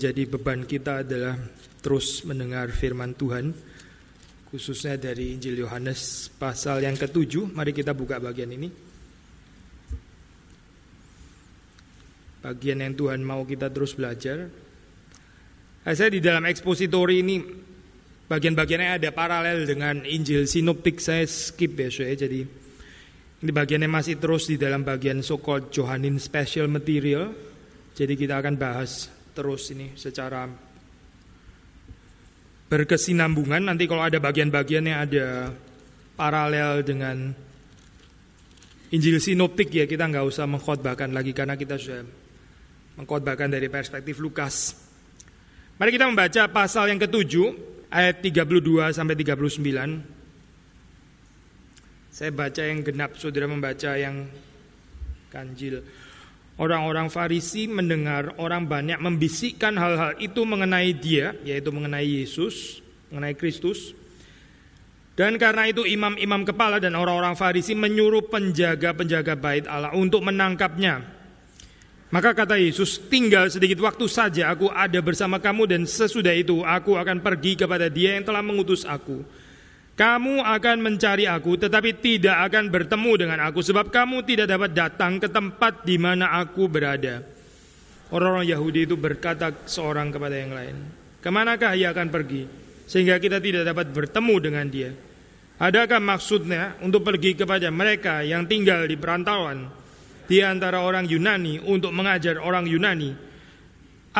menjadi beban kita adalah terus mendengar firman Tuhan khususnya dari Injil Yohanes pasal yang ketujuh. Mari kita buka bagian ini. Bagian yang Tuhan mau kita terus belajar. Nah, saya di dalam ekspositori ini bagian-bagiannya ada paralel dengan Injil sinoptik saya skip ya saya jadi ini bagiannya masih terus di dalam bagian so-called Johanin special material. Jadi kita akan bahas terus ini secara berkesinambungan. Nanti kalau ada bagian-bagiannya ada paralel dengan Injil sinoptik ya kita nggak usah mengkhotbahkan lagi karena kita sudah mengkhotbahkan dari perspektif Lukas. Mari kita membaca pasal yang ketujuh ayat 32 sampai 39. Saya baca yang genap, saudara membaca yang ganjil. Orang-orang Farisi mendengar orang banyak membisikkan hal-hal itu mengenai dia, yaitu mengenai Yesus, mengenai Kristus. Dan karena itu imam-imam kepala dan orang-orang Farisi menyuruh penjaga-penjaga bait Allah untuk menangkapnya. Maka kata Yesus, tinggal sedikit waktu saja aku ada bersama kamu dan sesudah itu aku akan pergi kepada dia yang telah mengutus aku. Kamu akan mencari aku tetapi tidak akan bertemu dengan aku sebab kamu tidak dapat datang ke tempat di mana aku berada. Orang-orang Yahudi itu berkata seorang kepada yang lain, ke manakah ia akan pergi sehingga kita tidak dapat bertemu dengan dia? Adakah maksudnya untuk pergi kepada mereka yang tinggal di perantauan di antara orang Yunani untuk mengajar orang Yunani?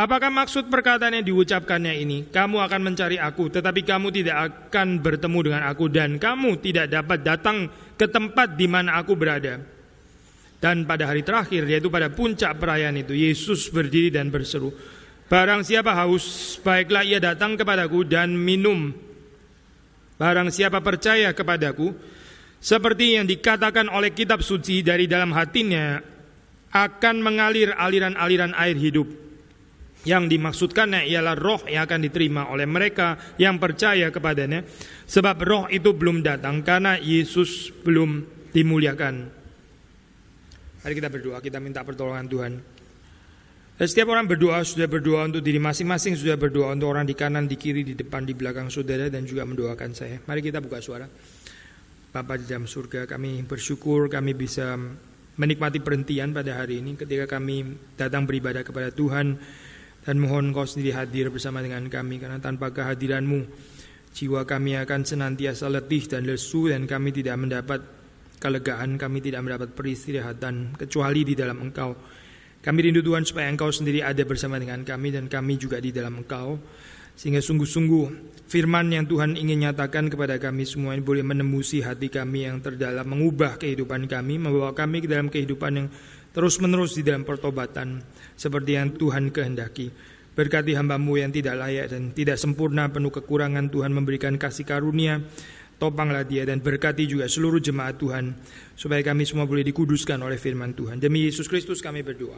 Apakah maksud perkataan yang diucapkannya ini? Kamu akan mencari aku, tetapi kamu tidak akan bertemu dengan aku, dan kamu tidak dapat datang ke tempat di mana aku berada. Dan pada hari terakhir, yaitu pada puncak perayaan itu, Yesus berdiri dan berseru, Barang siapa haus, baiklah ia datang kepadaku dan minum. Barang siapa percaya kepadaku, seperti yang dikatakan oleh kitab suci dari dalam hatinya, akan mengalir aliran-aliran air hidup. Yang dimaksudkannya ialah roh yang akan diterima oleh mereka yang percaya kepadanya. Sebab roh itu belum datang karena Yesus belum dimuliakan. Mari kita berdoa, kita minta pertolongan Tuhan. Dan setiap orang berdoa sudah berdoa untuk diri masing-masing Sudah berdoa untuk orang di kanan, di kiri, di depan, di belakang saudara Dan juga mendoakan saya. Mari kita buka suara. Bapak di dalam surga kami bersyukur kami bisa menikmati perhentian pada hari ini Ketika kami datang beribadah kepada Tuhan dan mohon kau sendiri hadir bersama dengan kami karena tanpa kehadiranmu jiwa kami akan senantiasa letih dan lesu dan kami tidak mendapat kelegaan, kami tidak mendapat peristirahatan kecuali di dalam Engkau. Kami rindu Tuhan supaya Engkau sendiri ada bersama dengan kami dan kami juga di dalam Engkau. Sehingga sungguh-sungguh firman yang Tuhan ingin nyatakan kepada kami semua ini boleh menembusi hati kami yang terdalam, mengubah kehidupan kami, membawa kami ke dalam kehidupan yang terus-menerus di dalam pertobatan seperti yang Tuhan kehendaki. Berkati hambamu yang tidak layak dan tidak sempurna penuh kekurangan Tuhan memberikan kasih karunia. Topanglah dia dan berkati juga seluruh jemaat Tuhan Supaya kami semua boleh dikuduskan oleh firman Tuhan. Demi Yesus Kristus kami berdoa.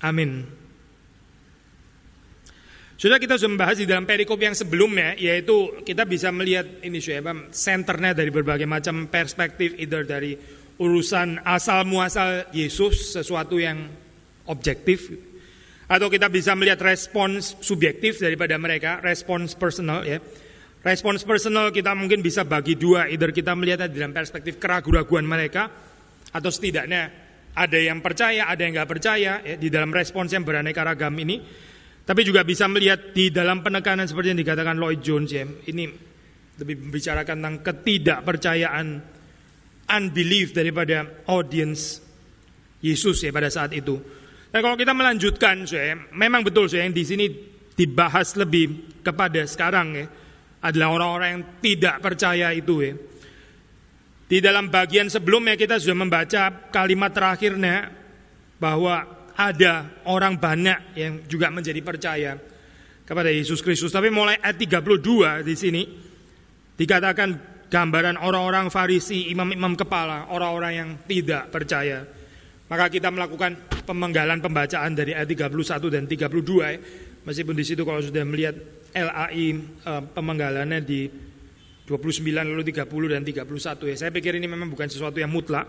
Amin. Sudah kita sudah membahas di dalam perikop yang sebelumnya Yaitu kita bisa melihat ini sudah Senternya dari berbagai macam perspektif Either dari urusan asal muasal Yesus sesuatu yang objektif. Atau kita bisa melihat respons subjektif daripada mereka respons personal ya. Respons personal kita mungkin bisa bagi dua. Either kita melihatnya dalam perspektif keraguan-raguan mereka atau setidaknya ada yang percaya ada yang nggak percaya ya, di dalam respons yang beraneka ragam ini. Tapi juga bisa melihat di dalam penekanan seperti yang dikatakan Lloyd Jones ya. Ini lebih membicarakan tentang ketidakpercayaan unbelief daripada audience Yesus ya pada saat itu. Dan kalau kita melanjutkan, saya, memang betul saya yang di sini dibahas lebih kepada sekarang ya adalah orang-orang yang tidak percaya itu ya. Di dalam bagian sebelumnya kita sudah membaca kalimat terakhirnya bahwa ada orang banyak yang juga menjadi percaya kepada Yesus Kristus. Tapi mulai ayat 32 di sini dikatakan gambaran orang-orang Farisi, imam-imam kepala, orang-orang yang tidak percaya. Maka kita melakukan pemenggalan pembacaan dari ayat 31 dan 32 ya. Meskipun di situ kalau sudah melihat LAI eh, pemenggalannya di 29 lalu 30 dan 31 ya. Saya pikir ini memang bukan sesuatu yang mutlak.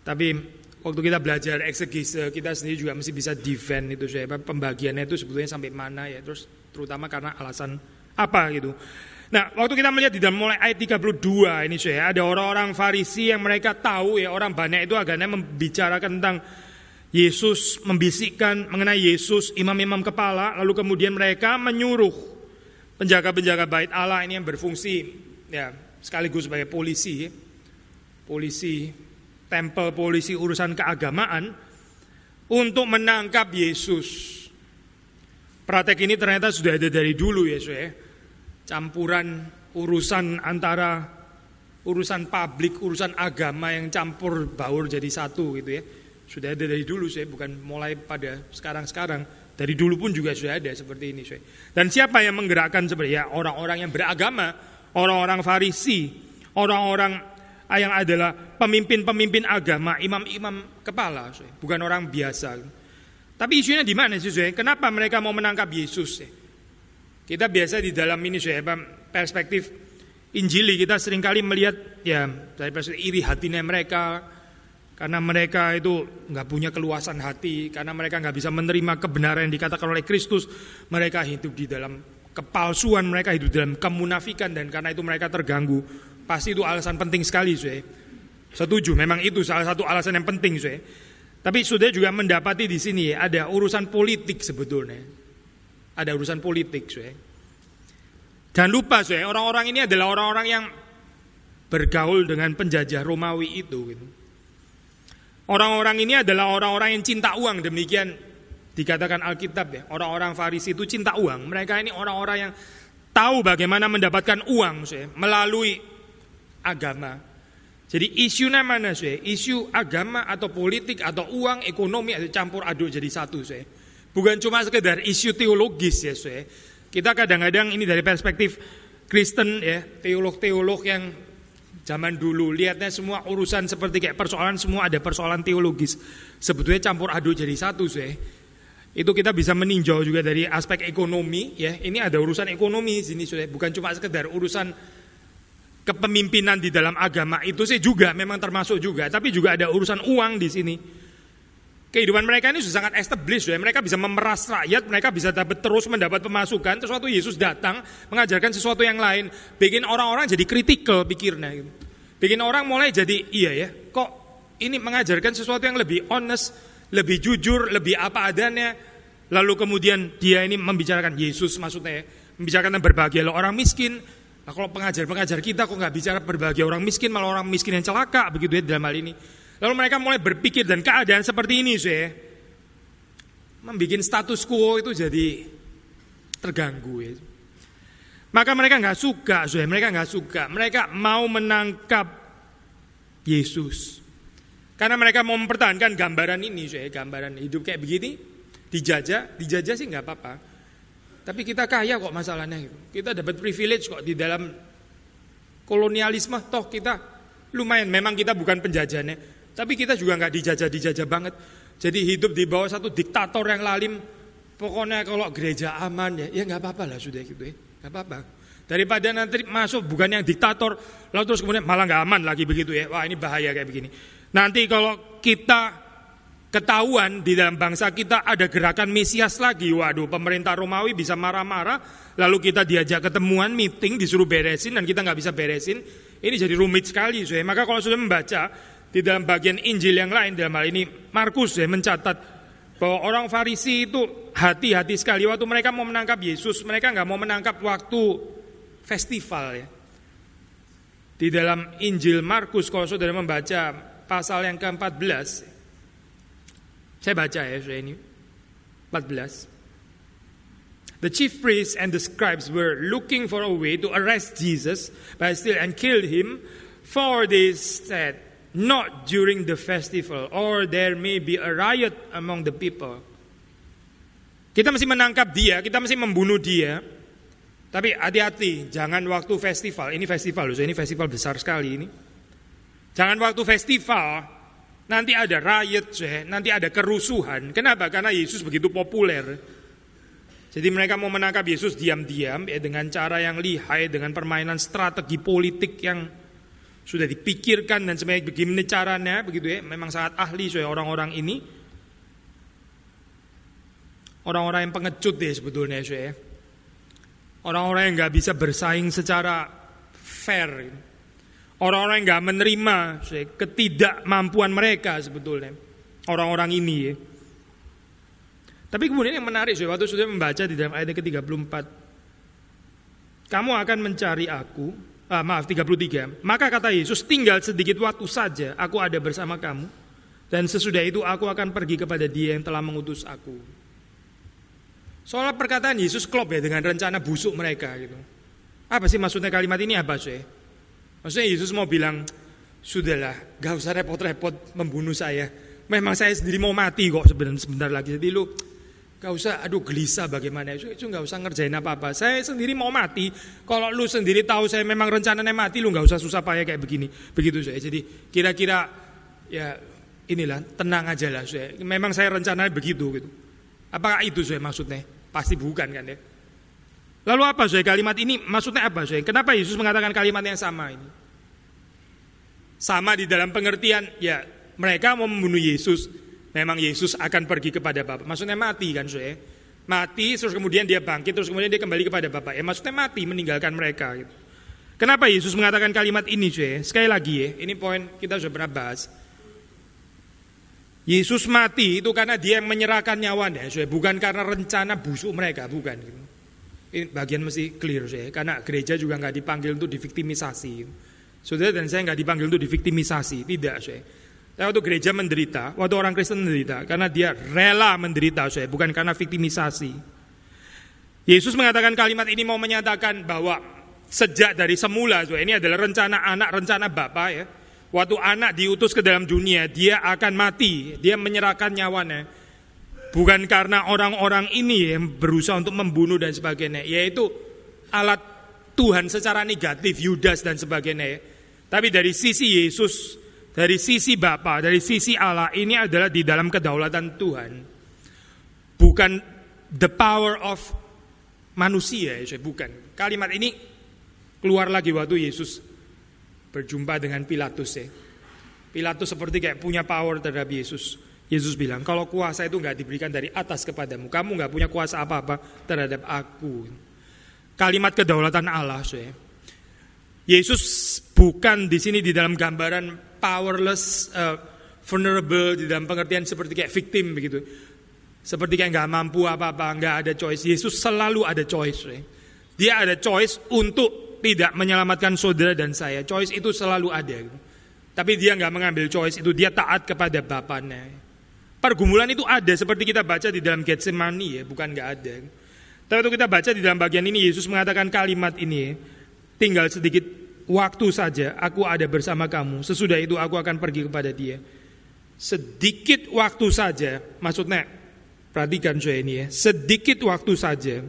Tapi waktu kita belajar eksegese kita sendiri juga mesti bisa defend itu saya pembagiannya itu sebetulnya sampai mana ya terus terutama karena alasan apa gitu. Nah, waktu kita melihat di dalam mulai ayat 32 ini saya ada orang-orang Farisi yang mereka tahu ya orang banyak itu agamanya membicarakan tentang Yesus membisikkan mengenai Yesus imam-imam kepala lalu kemudian mereka menyuruh penjaga-penjaga bait Allah ini yang berfungsi ya sekaligus sebagai polisi polisi tempel polisi urusan keagamaan untuk menangkap Yesus Praktek ini ternyata sudah ada dari dulu ya, ya. Campuran urusan antara urusan publik, urusan agama yang campur baur jadi satu gitu ya. Sudah ada dari dulu saya, bukan mulai pada sekarang-sekarang. Dari dulu pun juga sudah ada seperti ini saya. Dan siapa yang menggerakkan seperti ya orang-orang yang beragama, orang-orang Farisi, orang-orang yang adalah pemimpin-pemimpin agama, imam-imam kepala, bukan orang biasa. Tapi isunya di mana sih, Kenapa mereka mau menangkap Yesus? Kita biasa di dalam ini, saya perspektif Injili kita sering kali melihat ya dari perspektif iri hatinya mereka karena mereka itu nggak punya keluasan hati karena mereka nggak bisa menerima kebenaran yang dikatakan oleh Kristus mereka hidup di dalam kepalsuan mereka hidup dalam kemunafikan dan karena itu mereka terganggu. Pasti itu alasan penting sekali saya setuju memang itu salah satu alasan yang penting saya tapi sudah juga mendapati di sini ada urusan politik sebetulnya. Ada urusan politik, saya. Dan lupa, saya orang-orang ini adalah orang-orang yang bergaul dengan penjajah Romawi itu. Gitu. Orang-orang ini adalah orang-orang yang cinta uang, demikian dikatakan Alkitab ya. Orang-orang Farisi itu cinta uang. Mereka ini orang-orang yang tahu bagaimana mendapatkan uang, saya, melalui agama. Jadi isunya mana sih? Isu agama atau politik atau uang, ekonomi campur aduk jadi satu sih. Bukan cuma sekedar isu teologis ya sih. Kita kadang-kadang ini dari perspektif Kristen ya, teolog-teolog yang zaman dulu lihatnya semua urusan seperti kayak persoalan semua ada persoalan teologis. Sebetulnya campur aduk jadi satu sih. Itu kita bisa meninjau juga dari aspek ekonomi ya. Ini ada urusan ekonomi sini sudah bukan cuma sekedar urusan kepemimpinan di dalam agama itu sih juga memang termasuk juga, tapi juga ada urusan uang di sini. Kehidupan mereka ini sudah sangat established, ya. mereka bisa memeras rakyat, mereka bisa dapat terus mendapat pemasukan. Terus waktu Yesus datang mengajarkan sesuatu yang lain, bikin orang-orang jadi kritikal pikirnya. Gitu. Bikin orang mulai jadi iya ya, kok ini mengajarkan sesuatu yang lebih honest, lebih jujur, lebih apa adanya. Lalu kemudian dia ini membicarakan Yesus maksudnya, ya, membicarakan berbahagia orang miskin, Nah kalau pengajar-pengajar kita kok nggak bicara berbagai orang miskin, malah orang miskin yang celaka begitu ya dalam hal ini. Lalu mereka mulai berpikir dan keadaan seperti ini sih, membuat status quo itu jadi terganggu. Ya. Maka mereka nggak suka, sih, mereka nggak suka. Mereka mau menangkap Yesus. Karena mereka mau mempertahankan gambaran ini, sih, gambaran hidup kayak begini, dijajah, dijajah sih nggak apa-apa. Tapi kita kaya kok masalahnya gitu. Kita dapat privilege kok di dalam kolonialisme toh kita lumayan memang kita bukan penjajahnya, tapi kita juga nggak dijajah-dijajah banget. Jadi hidup di bawah satu diktator yang lalim. Pokoknya kalau gereja aman ya, ya nggak apa-apa lah sudah gitu ya, nggak apa-apa. Daripada nanti masuk bukan yang diktator, lalu terus kemudian malah nggak aman lagi begitu ya. Wah ini bahaya kayak begini. Nanti kalau kita ketahuan di dalam bangsa kita ada gerakan Mesias lagi. Waduh, pemerintah Romawi bisa marah-marah, lalu kita diajak ketemuan, meeting, disuruh beresin dan kita nggak bisa beresin. Ini jadi rumit sekali, so. Maka kalau sudah membaca di dalam bagian Injil yang lain dalam hal ini Markus ya mencatat bahwa orang Farisi itu hati-hati sekali waktu mereka mau menangkap Yesus, mereka nggak mau menangkap waktu festival ya. Di dalam Injil Markus kalau saudara membaca pasal yang ke-14 saya baca ya sudah ini 14. The chief priests and the scribes were looking for a way to arrest Jesus but still and kill him For they said, not during the festival, or there may be a riot among the people. Kita mesti menangkap dia, kita mesti membunuh dia. Tapi hati-hati, jangan waktu festival. Ini festival loh, ini festival besar sekali ini. Jangan waktu festival, nanti ada riot, nanti ada kerusuhan. Kenapa? Karena Yesus begitu populer. Jadi mereka mau menangkap Yesus diam-diam ya, dengan cara yang lihai, dengan permainan strategi politik yang sudah dipikirkan dan sebenarnya begini caranya begitu ya. Memang sangat ahli saya orang-orang ini. Orang-orang yang pengecut deh sebetulnya saya. Orang-orang yang nggak bisa bersaing secara fair. Orang-orang yang nggak menerima saya, ketidakmampuan mereka sebetulnya. Orang-orang ini ya. Tapi kemudian yang menarik, waktu sudah membaca di dalam ayat ke-34. Kamu akan mencari aku, ah, maaf 33. Maka kata Yesus, tinggal sedikit waktu saja, aku ada bersama kamu. Dan sesudah itu aku akan pergi kepada dia yang telah mengutus aku. Soal perkataan Yesus klop ya dengan rencana busuk mereka gitu. Apa sih maksudnya kalimat ini apa sih? Maksudnya Yesus mau bilang, sudahlah, gak usah repot-repot membunuh saya. Memang saya sendiri mau mati kok sebentar sebentar lagi. Jadi lu Gak usah, aduh gelisah bagaimana itu, itu gak usah ngerjain apa-apa. Saya sendiri mau mati. Kalau lu sendiri tahu saya memang rencananya mati, lu gak usah susah payah kayak begini. Begitu saya. Jadi kira-kira ya inilah tenang aja lah saya. Memang saya rencananya begitu gitu. Apakah itu saya maksudnya? Pasti bukan kan ya. Lalu apa saya kalimat ini maksudnya apa saya? Kenapa Yesus mengatakan kalimat yang sama ini? Sama di dalam pengertian ya mereka mau membunuh Yesus memang Yesus akan pergi kepada Bapak. Maksudnya mati kan saya. Mati terus kemudian dia bangkit terus kemudian dia kembali kepada Bapak. Ya maksudnya mati meninggalkan mereka gitu. Kenapa Yesus mengatakan kalimat ini cuy? Sekali lagi ya, ini poin kita sudah pernah bahas. Yesus mati itu karena dia yang menyerahkan nyawanya, cuy. bukan karena rencana busuk mereka, bukan. Gitu. Ini bagian mesti clear cuy, karena gereja juga nggak dipanggil untuk diviktimisasi. Saudara dan saya nggak dipanggil untuk diviktimisasi, tidak cuy. Waktu gereja menderita, waktu orang Kristen menderita, karena dia rela menderita, saya bukan karena viktimisasi. Yesus mengatakan kalimat ini mau menyatakan bahwa sejak dari semula, so, ini adalah rencana anak, rencana Bapak ya. Waktu anak diutus ke dalam dunia, dia akan mati, dia menyerahkan nyawanya. Bukan karena orang-orang ini yang berusaha untuk membunuh dan sebagainya, yaitu alat Tuhan secara negatif, Yudas dan sebagainya. Tapi dari sisi Yesus, dari sisi Bapa, dari sisi Allah ini adalah di dalam kedaulatan Tuhan. Bukan the power of manusia, ya, bukan. Kalimat ini keluar lagi waktu Yesus berjumpa dengan Pilatus ya. Pilatus seperti kayak punya power terhadap Yesus. Yesus bilang, kalau kuasa itu nggak diberikan dari atas kepadamu, kamu nggak punya kuasa apa-apa terhadap aku. Kalimat kedaulatan Allah, saya. Yesus bukan di sini di dalam gambaran powerless, uh, vulnerable di dalam pengertian seperti kayak victim begitu. Seperti kayak nggak mampu apa-apa, nggak ada choice. Yesus selalu ada choice. Dia ada choice untuk tidak menyelamatkan saudara dan saya. Choice itu selalu ada. Tapi dia nggak mengambil choice itu, dia taat kepada Bapaknya. Pergumulan itu ada seperti kita baca di dalam Getsemani ya, bukan nggak ada. Tapi waktu kita baca di dalam bagian ini Yesus mengatakan kalimat ini, tinggal sedikit waktu saja aku ada bersama kamu. Sesudah itu aku akan pergi kepada dia. Sedikit waktu saja, maksudnya perhatikan saya ini ya. Sedikit waktu saja.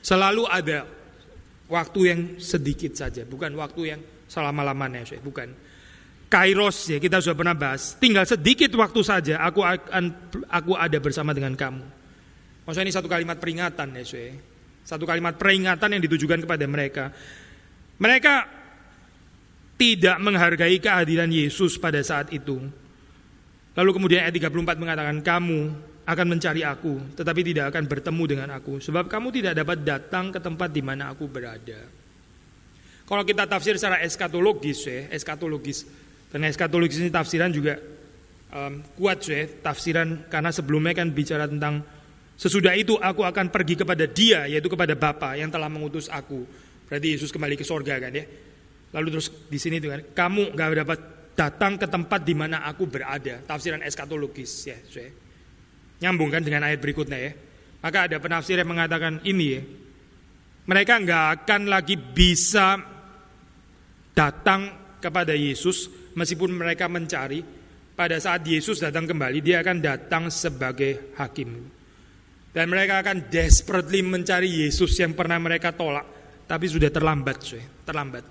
Selalu ada waktu yang sedikit saja, bukan waktu yang selama-lamanya saya, bukan. Kairos ya kita sudah pernah bahas. Tinggal sedikit waktu saja aku akan aku ada bersama dengan kamu. Maksudnya ini satu kalimat peringatan ya saya. Satu kalimat peringatan yang ditujukan kepada mereka. Mereka tidak menghargai kehadiran Yesus pada saat itu. Lalu kemudian ayat 34 mengatakan, kamu akan mencari aku, tetapi tidak akan bertemu dengan aku. Sebab kamu tidak dapat datang ke tempat di mana aku berada. Kalau kita tafsir secara eskatologis ya, eskatologis. Dan eskatologis ini tafsiran juga um, kuat ya, tafsiran karena sebelumnya kan bicara tentang sesudah itu aku akan pergi kepada dia, yaitu kepada Bapa yang telah mengutus aku. Berarti Yesus kembali ke sorga kan ya. Lalu terus di sini dengan kamu gak dapat datang ke tempat di mana aku berada. Tafsiran eskatologis ya. Saya. Nyambung kan dengan ayat berikutnya ya. Maka ada penafsir yang mengatakan ini ya. Mereka nggak akan lagi bisa datang kepada Yesus meskipun mereka mencari pada saat Yesus datang kembali dia akan datang sebagai hakim dan mereka akan desperately mencari Yesus yang pernah mereka tolak tapi sudah terlambat terlambat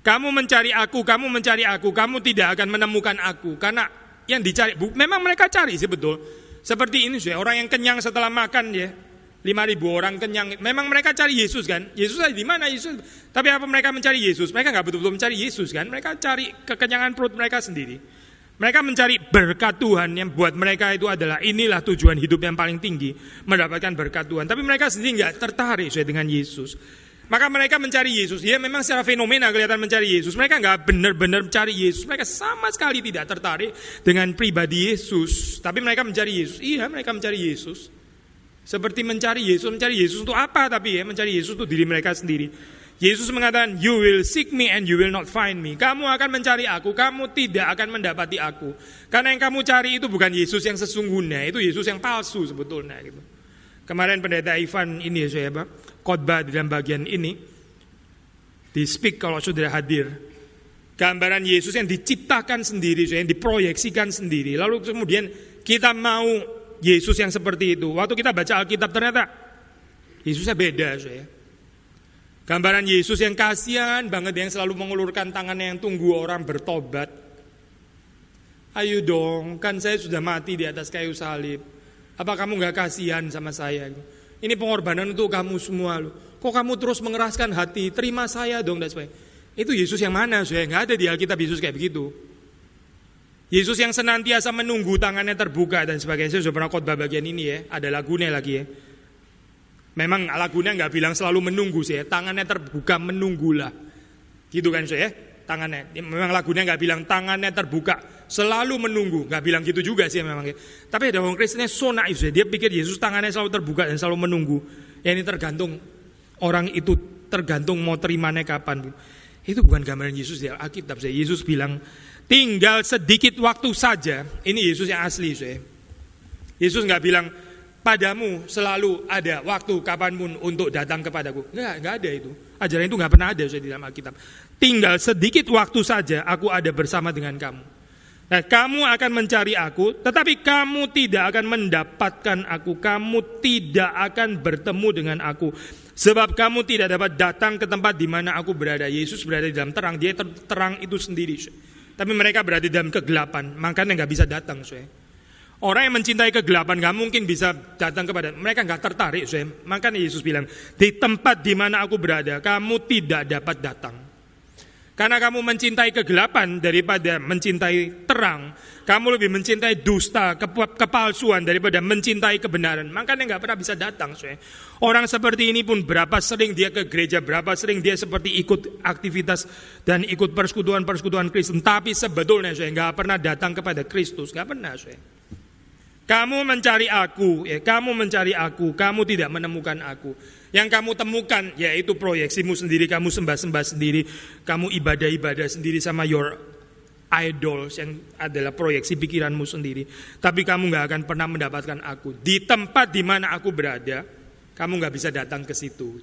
kamu mencari aku kamu mencari aku kamu tidak akan menemukan aku karena yang dicari memang mereka cari sih betul seperti ini sih orang yang kenyang setelah makan ya lima ribu orang kenyang. Memang mereka cari Yesus kan? Yesus ada di mana Yesus? Tapi apa mereka mencari Yesus? Mereka nggak betul-betul mencari Yesus kan? Mereka cari kekenyangan perut mereka sendiri. Mereka mencari berkat Tuhan yang buat mereka itu adalah inilah tujuan hidup yang paling tinggi mendapatkan berkat Tuhan. Tapi mereka sendiri nggak tertarik sesuai dengan Yesus. Maka mereka mencari Yesus. Ya memang secara fenomena kelihatan mencari Yesus. Mereka nggak benar-benar mencari Yesus. Mereka sama sekali tidak tertarik dengan pribadi Yesus. Tapi mereka mencari Yesus. Iya mereka mencari Yesus. Seperti mencari Yesus, mencari Yesus untuk apa tapi ya, mencari Yesus untuk diri mereka sendiri. Yesus mengatakan, you will seek me and you will not find me. Kamu akan mencari aku, kamu tidak akan mendapati aku. Karena yang kamu cari itu bukan Yesus yang sesungguhnya, itu Yesus yang palsu sebetulnya. Gitu. Kemarin pendeta Ivan ini saya apa, khotbah di dalam bagian ini, di speak kalau sudah hadir. Gambaran Yesus yang diciptakan sendiri, yang diproyeksikan sendiri. Lalu kemudian kita mau Yesus yang seperti itu. Waktu kita baca Alkitab ternyata Yesusnya beda saya. Gambaran Yesus yang kasihan banget yang selalu mengulurkan tangannya yang tunggu orang bertobat. Ayo dong, kan saya sudah mati di atas kayu salib. Apa kamu nggak kasihan sama saya? Ini pengorbanan untuk kamu semua loh. Kok kamu terus mengeraskan hati? Terima saya dong dan sebagainya. Itu Yesus yang mana? Saya nggak ada di Alkitab Yesus kayak begitu. Yesus yang senantiasa menunggu tangannya terbuka dan sebagainya. Saya sudah pernah khotbah bagian ini ya. Ada lagunya lagi ya. Memang lagunya nggak bilang selalu menunggu sih ya. Tangannya terbuka menunggulah. Gitu kan saya ya. Tangannya. Memang lagunya nggak bilang tangannya terbuka. Selalu menunggu. Nggak bilang gitu juga sih memang ya. Tapi ada orang Kristennya so naif ya. Dia pikir Yesus tangannya selalu terbuka dan selalu menunggu. Ya ini tergantung orang itu tergantung mau terimanya kapan. Itu bukan gambaran Yesus ya Alkitab saya. Yesus bilang Tinggal sedikit waktu saja. Ini Yesus yang asli, saya. Yesus nggak bilang padamu selalu ada waktu kapan pun untuk datang kepadaku. Enggak, enggak ada itu. Ajaran itu nggak pernah ada saya di dalam Alkitab. Tinggal sedikit waktu saja aku ada bersama dengan kamu. Nah, kamu akan mencari aku, tetapi kamu tidak akan mendapatkan aku. Kamu tidak akan bertemu dengan aku. Sebab kamu tidak dapat datang ke tempat di mana aku berada. Yesus berada di dalam terang. Dia terang itu sendiri. Tapi mereka berada dalam kegelapan, makanya nggak bisa datang. Orang yang mencintai kegelapan nggak mungkin bisa datang kepada mereka nggak tertarik, saya. Makanya Yesus bilang, di tempat di mana aku berada, kamu tidak dapat datang. Karena kamu mencintai kegelapan daripada mencintai terang, kamu lebih mencintai dusta, kepalsuan daripada mencintai kebenaran. Makanya nggak pernah bisa datang. Saya. Orang seperti ini pun berapa sering dia ke gereja, berapa sering dia seperti ikut aktivitas dan ikut persekutuan-persekutuan Kristen. Tapi sebetulnya saya nggak pernah datang kepada Kristus, nggak pernah saya. Kamu mencari aku, ya, kamu mencari aku, kamu tidak menemukan aku. Yang kamu temukan yaitu proyeksimu sendiri, kamu sembah-sembah sendiri, kamu ibadah-ibadah sendiri sama your idols yang adalah proyeksi pikiranmu sendiri. Tapi kamu nggak akan pernah mendapatkan aku. Di tempat di mana aku berada, kamu nggak bisa datang ke situ.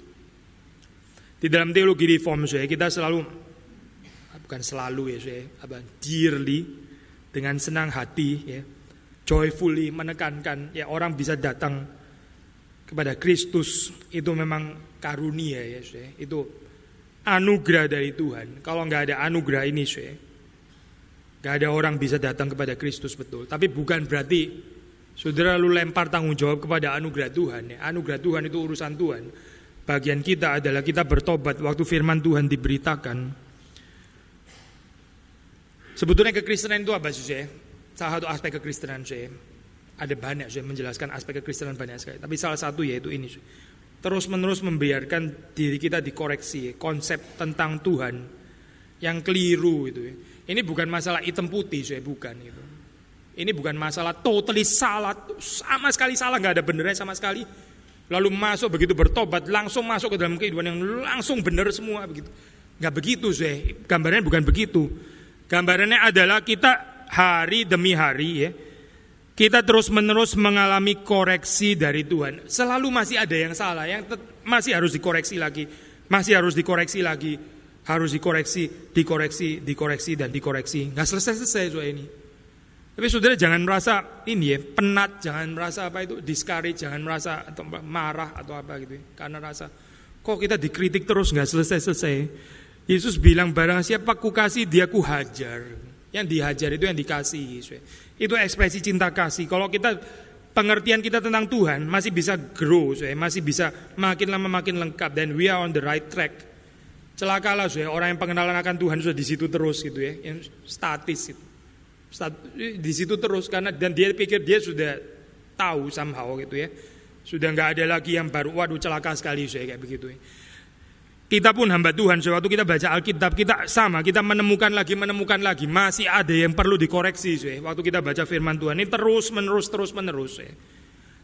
Di dalam teologi reform saya kita selalu bukan selalu ya saya apa dearly dengan senang hati ya joyfully menekankan ya orang bisa datang kepada Kristus itu memang karunia ya saya itu anugerah dari Tuhan kalau nggak ada anugerah ini saya Gak ada orang bisa datang kepada Kristus betul. Tapi bukan berarti saudara lu lempar tanggung jawab kepada anugerah Tuhan. Ya. Anugerah Tuhan itu urusan Tuhan. Bagian kita adalah kita bertobat waktu firman Tuhan diberitakan. Sebetulnya kekristenan itu apa sih? Ya? Salah satu aspek kekristenan saya. Ada banyak saya menjelaskan aspek kekristenan banyak sekali. Tapi salah satu yaitu ini. Terus menerus membiarkan diri kita dikoreksi konsep tentang Tuhan yang keliru itu. Ini bukan masalah hitam putih, saya bukan itu. Ini bukan masalah totally salah, sama sekali salah, nggak ada benernya sama sekali. Lalu masuk begitu bertobat, langsung masuk ke dalam kehidupan yang langsung benar semua begitu. Nggak begitu, saya. Gambarannya bukan begitu. Gambarannya adalah kita hari demi hari ya, kita terus menerus mengalami koreksi dari Tuhan. Selalu masih ada yang salah, yang masih harus dikoreksi lagi, masih harus dikoreksi lagi harus dikoreksi, dikoreksi, dikoreksi dan dikoreksi. Nggak selesai-selesai soal ini. Tapi saudara jangan merasa ini ya penat, jangan merasa apa itu discourage, jangan merasa atau marah atau apa gitu ya. Karena rasa kok kita dikritik terus nggak selesai-selesai. Yesus bilang barang siapa ku kasih dia ku hajar. Yang dihajar itu yang dikasih. Itu ekspresi cinta kasih. Kalau kita pengertian kita tentang Tuhan masih bisa grow, masih bisa makin lama makin lengkap dan we are on the right track. Celakalah ya orang yang pengenalan akan Tuhan sudah di situ terus gitu ya, yang statis itu di situ terus karena dan dia pikir dia sudah tahu somehow gitu ya. Sudah nggak ada lagi yang baru, waduh celaka sekali saya kayak begitu ya. Kita pun hamba Tuhan, waktu kita baca Alkitab kita sama, kita menemukan lagi, menemukan lagi, masih ada yang perlu dikoreksi saya. Waktu kita baca firman Tuhan ini terus menerus terus menerus ya.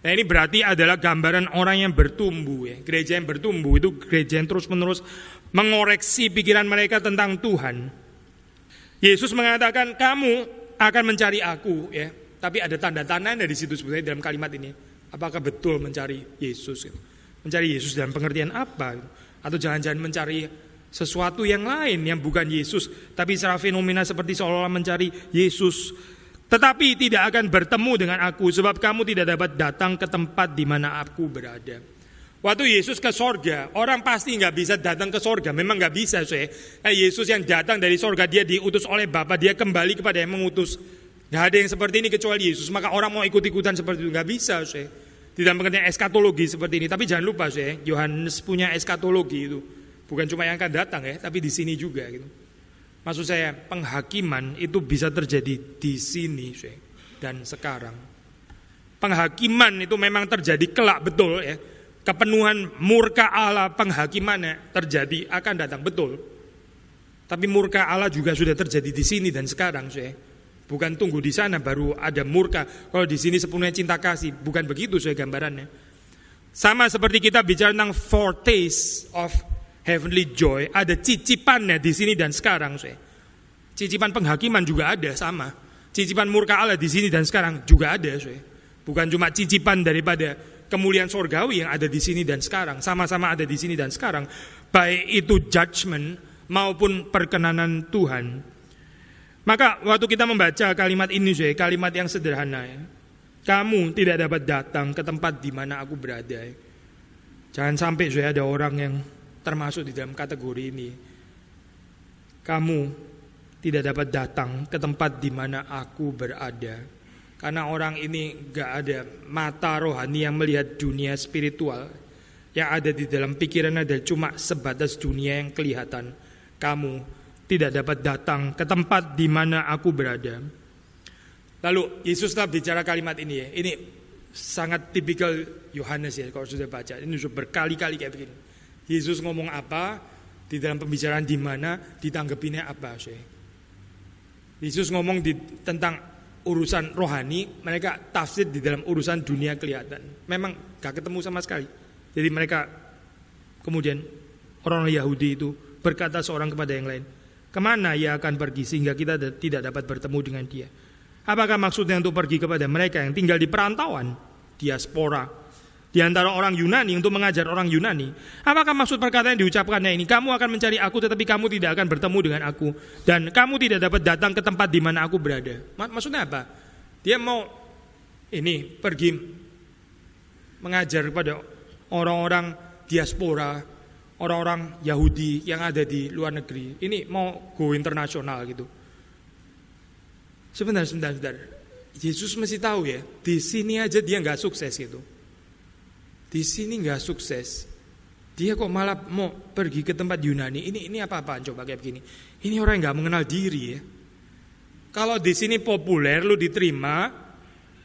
Nah ini berarti adalah gambaran orang yang bertumbuh ya. Gereja yang bertumbuh itu gereja yang terus menerus mengoreksi pikiran mereka tentang Tuhan. Yesus mengatakan kamu akan mencari aku ya. Tapi ada tanda-tanda di situ sebenarnya dalam kalimat ini. Apakah betul mencari Yesus? Gitu. Mencari Yesus dalam pengertian apa? Atau jangan-jangan mencari sesuatu yang lain yang bukan Yesus, tapi secara fenomena seperti seolah-olah mencari Yesus. Tetapi tidak akan bertemu dengan aku sebab kamu tidak dapat datang ke tempat di mana aku berada. Waktu Yesus ke sorga, orang pasti nggak bisa datang ke sorga. Memang nggak bisa, saya. Nah, Yesus yang datang dari sorga, dia diutus oleh Bapa, dia kembali kepada yang mengutus. Nggak ada yang seperti ini kecuali Yesus. Maka orang mau ikut-ikutan seperti itu nggak bisa, saya. Tidak mengerti eskatologi seperti ini. Tapi jangan lupa, saya. Yohanes punya eskatologi itu. Bukan cuma yang akan datang ya, tapi di sini juga gitu. Maksud saya, penghakiman itu bisa terjadi di sini, saya. Dan sekarang. Penghakiman itu memang terjadi kelak betul ya kepenuhan murka Allah penghakimannya terjadi akan datang betul. Tapi murka Allah juga sudah terjadi di sini dan sekarang, saya. Bukan tunggu di sana baru ada murka. Kalau di sini sepenuhnya cinta kasih, bukan begitu saya gambarannya. Sama seperti kita bicara tentang foretaste of heavenly joy, ada cicipannya di sini dan sekarang, saya. Cicipan penghakiman juga ada sama. Cicipan murka Allah di sini dan sekarang juga ada, saya. Bukan cuma cicipan daripada kemuliaan sorgawi yang ada di sini dan sekarang, sama-sama ada di sini dan sekarang, baik itu judgment maupun perkenanan Tuhan. Maka waktu kita membaca kalimat ini, saya, kalimat yang sederhana ya. Kamu tidak dapat datang ke tempat di mana aku berada. Ya. Jangan sampai saya ada orang yang termasuk di dalam kategori ini. Kamu tidak dapat datang ke tempat di mana aku berada. Karena orang ini gak ada mata rohani yang melihat dunia spiritual. Yang ada di dalam pikiran adalah cuma sebatas dunia yang kelihatan. Kamu tidak dapat datang ke tempat di mana aku berada. Lalu Yesus telah bicara kalimat ini ya. Ini sangat tipikal Yohanes ya kalau sudah baca. Ini sudah berkali-kali kayak begini. Yesus ngomong apa di dalam pembicaraan di mana ditanggapinya apa sih. Yesus ngomong di, tentang urusan rohani, mereka tafsir di dalam urusan dunia kelihatan. Memang gak ketemu sama sekali. Jadi mereka kemudian orang Yahudi itu berkata seorang kepada yang lain, ke mana ia akan pergi sehingga kita tidak dapat bertemu dengan dia? Apakah maksudnya untuk pergi kepada mereka yang tinggal di perantauan, diaspora, di antara orang Yunani untuk mengajar orang Yunani. Apakah maksud perkataan yang diucapkannya ini? Kamu akan mencari aku tetapi kamu tidak akan bertemu dengan aku dan kamu tidak dapat datang ke tempat di mana aku berada. Maksudnya apa? Dia mau ini pergi mengajar kepada orang-orang diaspora, orang-orang Yahudi yang ada di luar negeri. Ini mau go internasional gitu. Sebentar, sebentar, sebentar. Yesus mesti tahu ya, di sini aja dia nggak sukses gitu. Di sini nggak sukses. Dia kok malah mau pergi ke tempat Yunani. Ini ini apa-apaan coba kayak begini. Ini orang yang nggak mengenal diri ya. Kalau di sini populer lu diterima,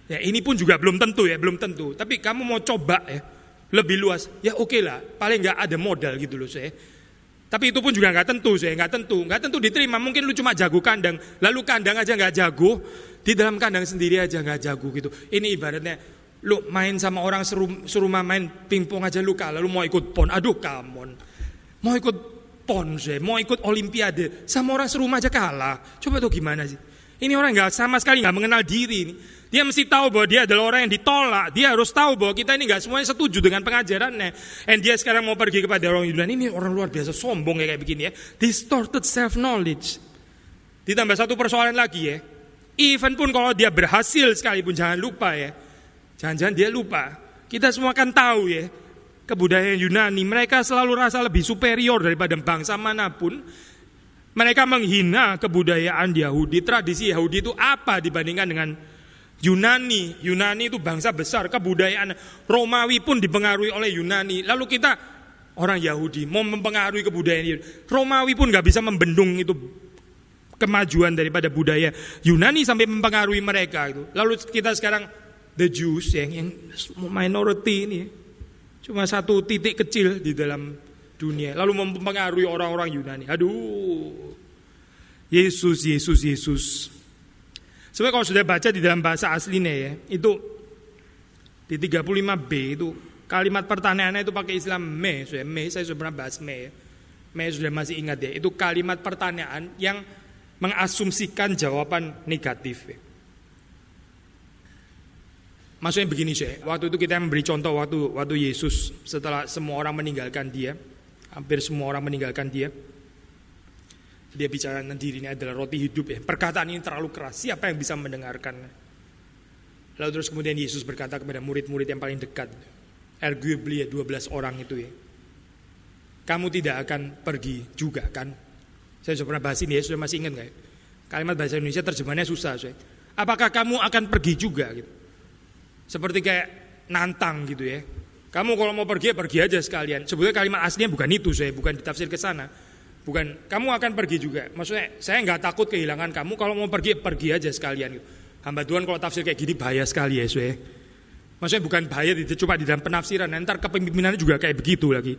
ya ini pun juga belum tentu ya, belum tentu. Tapi kamu mau coba ya, lebih luas, ya oke okay lah. Paling nggak ada modal gitu loh saya. Tapi itu pun juga nggak tentu saya, nggak tentu, nggak tentu diterima. Mungkin lu cuma jago kandang, lalu kandang aja nggak jago, di dalam kandang sendiri aja nggak jago gitu. Ini ibaratnya Lu main sama orang suruh, suruh main pingpong aja lu kalah, lu mau ikut pon. Aduh, kamon. Mau ikut pon sih, mau ikut olimpiade, sama orang serumah aja kalah. Coba tuh gimana sih? Ini orang nggak sama sekali nggak mengenal diri. Ini. Dia mesti tahu bahwa dia adalah orang yang ditolak. Dia harus tahu bahwa kita ini nggak semuanya setuju dengan pengajarannya. Dan dia sekarang mau pergi kepada orang Yunani. Ini orang luar biasa sombong ya kayak begini ya. Distorted self knowledge. Ditambah satu persoalan lagi ya. Even pun kalau dia berhasil sekalipun jangan lupa ya. Jangan-jangan dia lupa. Kita semua kan tahu ya. Kebudayaan Yunani mereka selalu rasa lebih superior daripada bangsa mana pun. Mereka menghina kebudayaan Yahudi. Tradisi Yahudi itu apa dibandingkan dengan Yunani, Yunani itu bangsa besar, kebudayaan Romawi pun dipengaruhi oleh Yunani. Lalu kita orang Yahudi mau mempengaruhi kebudayaan Yunani. Romawi pun nggak bisa membendung itu kemajuan daripada budaya Yunani sampai mempengaruhi mereka itu. Lalu kita sekarang the Jews yang yang minority ini cuma satu titik kecil di dalam dunia lalu mempengaruhi orang-orang Yunani. Aduh. Yesus, Yesus, Yesus. Sebenarnya kalau sudah baca di dalam bahasa aslinya ya, itu di 35b itu kalimat pertanyaannya itu pakai istilah me, sudah me, saya sudah pernah bahas me ya. Me sudah masih ingat ya, itu kalimat pertanyaan yang mengasumsikan jawaban negatif ya. Maksudnya begini sih, waktu itu kita memberi contoh waktu waktu Yesus setelah semua orang meninggalkan dia, hampir semua orang meninggalkan dia, dia bicara dirinya adalah roti hidup ya. Perkataan ini terlalu keras. Siapa yang bisa mendengarkan? Lalu terus kemudian Yesus berkata kepada murid-murid yang paling dekat. Arguably ya 12 orang itu ya. Kamu tidak akan pergi juga kan? Saya sudah pernah bahas ini ya, sudah masih ingat nggak? Kalimat bahasa Indonesia terjemahannya susah. Saya. Apakah kamu akan pergi juga gitu? Seperti kayak nantang gitu ya. Kamu kalau mau pergi ya pergi aja sekalian. Sebetulnya kalimat aslinya bukan itu saya, bukan ditafsir ke sana. Bukan, kamu akan pergi juga. Maksudnya, saya nggak takut kehilangan kamu. Kalau mau pergi, pergi aja sekalian. Hamba Tuhan kalau tafsir kayak gini bahaya sekali ya, ya. Maksudnya bukan bahaya, cuma di dalam penafsiran. Ntar kepemimpinannya juga kayak begitu lagi.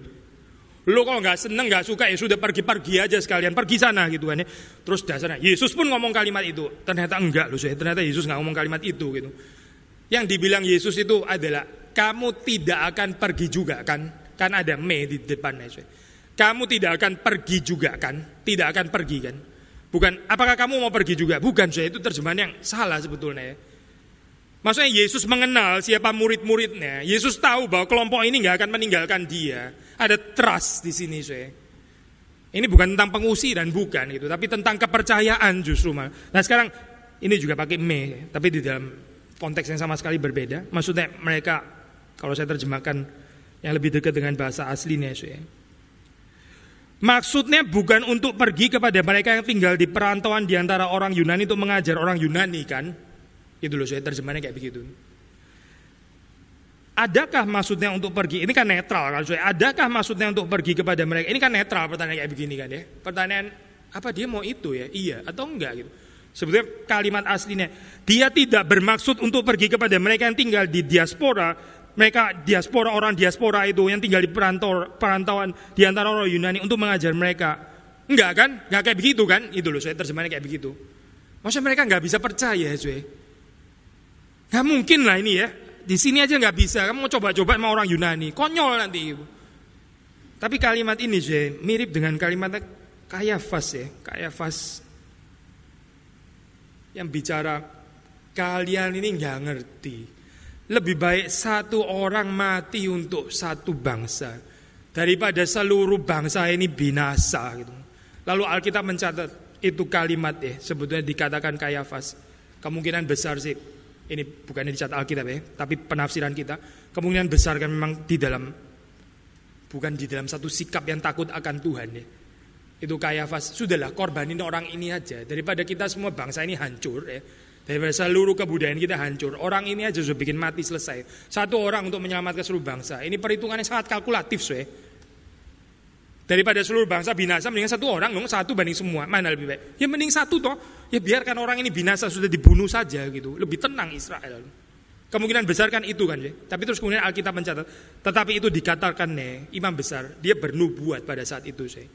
Lo kalau nggak seneng, nggak suka, ya sudah pergi-pergi aja sekalian, pergi sana gitu kan ya. Terus dasarnya, Yesus pun ngomong kalimat itu. Ternyata enggak loh, saya. Ternyata Yesus nggak ngomong kalimat itu gitu. Yang dibilang Yesus itu adalah, kamu tidak akan pergi juga kan? Kan ada me di depannya. Kamu tidak akan pergi juga kan? Tidak akan pergi kan? Bukan, apakah kamu mau pergi juga? Bukan, saya itu terjemahan yang salah sebetulnya ya. Maksudnya Yesus mengenal siapa murid-muridnya. Yesus tahu bahwa kelompok ini nggak akan meninggalkan dia. Ada trust di sini saya. Ini bukan tentang pengusiran, bukan itu, tapi tentang kepercayaan justru. Nah sekarang ini juga pakai me, tapi di dalam konteks yang sama sekali berbeda. Maksudnya mereka, kalau saya terjemahkan yang lebih dekat dengan bahasa aslinya, saya. Maksudnya bukan untuk pergi kepada mereka yang tinggal di perantauan di antara orang Yunani untuk mengajar orang Yunani kan? Itu loh saya terjemahnya kayak begitu. Adakah maksudnya untuk pergi? Ini kan netral kan saya. Adakah maksudnya untuk pergi kepada mereka? Ini kan netral pertanyaan kayak begini kan ya. Pertanyaan apa dia mau itu ya? Iya atau enggak gitu. Sebetulnya kalimat aslinya dia tidak bermaksud untuk pergi kepada mereka yang tinggal di diaspora mereka diaspora orang diaspora itu yang tinggal di perantau, perantauan di antara orang Yunani untuk mengajar mereka. Enggak kan? Enggak kayak begitu kan? Itu loh saya terjemahnya kayak begitu. Maksudnya mereka nggak bisa percaya, cuy. Gak mungkin lah ini ya. Di sini aja nggak bisa. Kamu mau coba-coba sama orang Yunani, konyol nanti. Tapi kalimat ini, cuy, mirip dengan kalimat Kayafas ya, Kayafas yang bicara kalian ini nggak ngerti lebih baik satu orang mati untuk satu bangsa daripada seluruh bangsa ini binasa gitu. Lalu Alkitab mencatat itu kalimat ya sebetulnya dikatakan kayafas. Kemungkinan besar sih ini bukan dicatat Alkitab ya, tapi penafsiran kita kemungkinan besar kan memang di dalam bukan di dalam satu sikap yang takut akan Tuhan ya. Itu kayafas, sudahlah korbanin orang ini aja daripada kita semua bangsa ini hancur ya. Daripada seluruh kebudayaan kita hancur. Orang ini aja sudah bikin mati selesai. Satu orang untuk menyelamatkan seluruh bangsa. Ini perhitungannya sangat kalkulatif, soe. Daripada seluruh bangsa binasa, mendingan satu orang dong, satu banding semua. Mana lebih baik? Ya mending satu toh. Ya biarkan orang ini binasa sudah dibunuh saja gitu. Lebih tenang Israel. Kemungkinan besar kan itu kan ya. Tapi terus kemudian Alkitab mencatat. Tetapi itu dikatakan nih, imam besar. Dia bernubuat pada saat itu saya.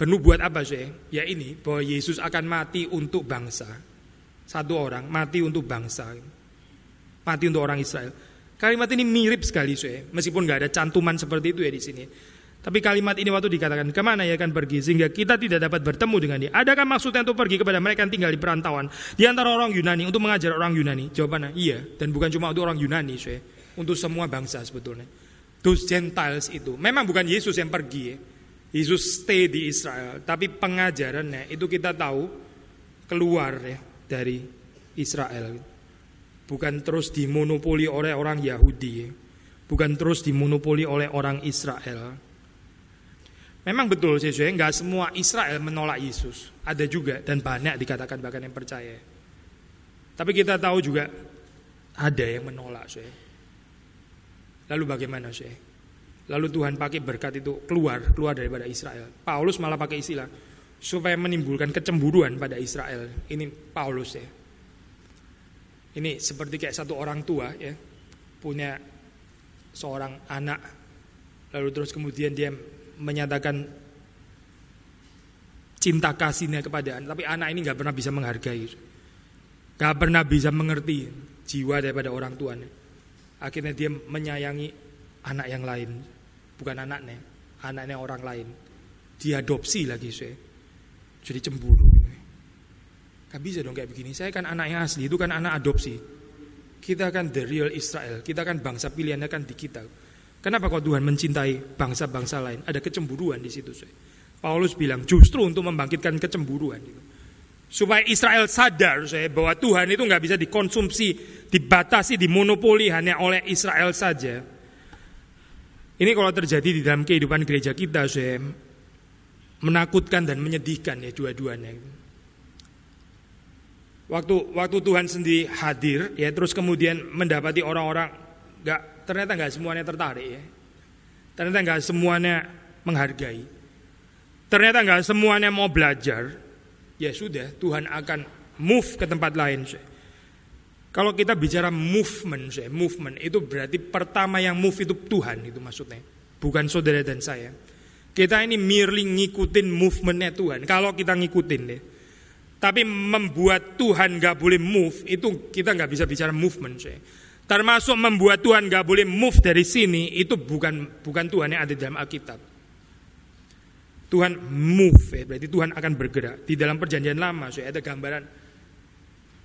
Bernubuat apa saya? Ya ini, bahwa Yesus akan mati untuk bangsa. Satu orang mati untuk bangsa. Mati untuk orang Israel. Kalimat ini mirip sekali, saya. Meskipun nggak ada cantuman seperti itu ya di sini. Tapi kalimat ini waktu dikatakan ke mana ia akan pergi sehingga kita tidak dapat bertemu dengan dia. Adakah maksudnya untuk pergi kepada mereka yang tinggal di perantauan di antara orang Yunani untuk mengajar orang Yunani? Jawabannya iya dan bukan cuma untuk orang Yunani, saya. untuk semua bangsa sebetulnya. Those Gentiles itu memang bukan Yesus yang pergi, ya. Yesus stay di Israel, tapi pengajarannya itu kita tahu keluar ya dari Israel. Bukan terus dimonopoli oleh orang Yahudi, ya. bukan terus dimonopoli oleh orang Israel Memang betul sih, nggak semua Israel menolak Yesus. Ada juga dan banyak dikatakan bahkan yang percaya. Tapi kita tahu juga ada yang menolak sih. Lalu bagaimana sih? Lalu Tuhan pakai berkat itu keluar, keluar daripada Israel. Paulus malah pakai istilah supaya menimbulkan kecemburuan pada Israel. Ini Paulus ya. Ini seperti kayak satu orang tua ya, punya seorang anak, lalu terus kemudian dia menyatakan cinta kasihnya kepada anak, tapi anak ini nggak pernah bisa menghargai, nggak pernah bisa mengerti jiwa daripada orang tuanya. Akhirnya dia menyayangi anak yang lain, bukan anaknya, anaknya orang lain. Diadopsi lagi saya, jadi cemburu. Gak bisa dong kayak begini. Saya kan anak yang asli, itu kan anak adopsi. Kita kan the real Israel, kita kan bangsa pilihannya kan di kita. Kenapa kok Tuhan mencintai bangsa-bangsa lain? Ada kecemburuan di situ. Paulus bilang justru untuk membangkitkan kecemburuan. Gitu. Supaya Israel sadar saya bahwa Tuhan itu nggak bisa dikonsumsi, dibatasi, dimonopoli hanya oleh Israel saja. Ini kalau terjadi di dalam kehidupan gereja kita, saya menakutkan dan menyedihkan ya dua-duanya. Waktu waktu Tuhan sendiri hadir, ya terus kemudian mendapati orang-orang nggak ternyata nggak semuanya tertarik ya. Ternyata nggak semuanya menghargai. Ternyata nggak semuanya mau belajar. Ya sudah, Tuhan akan move ke tempat lain. Kalau kita bicara movement, movement itu berarti pertama yang move itu Tuhan itu maksudnya, bukan saudara dan saya. Kita ini merely ngikutin movementnya Tuhan. Kalau kita ngikutin deh, tapi membuat Tuhan nggak boleh move itu kita nggak bisa bicara movement. Saya. Termasuk membuat Tuhan gak boleh move dari sini itu bukan bukan Tuhan yang ada dalam Alkitab. Tuhan move ya, berarti Tuhan akan bergerak. Di dalam perjanjian lama saya ada gambaran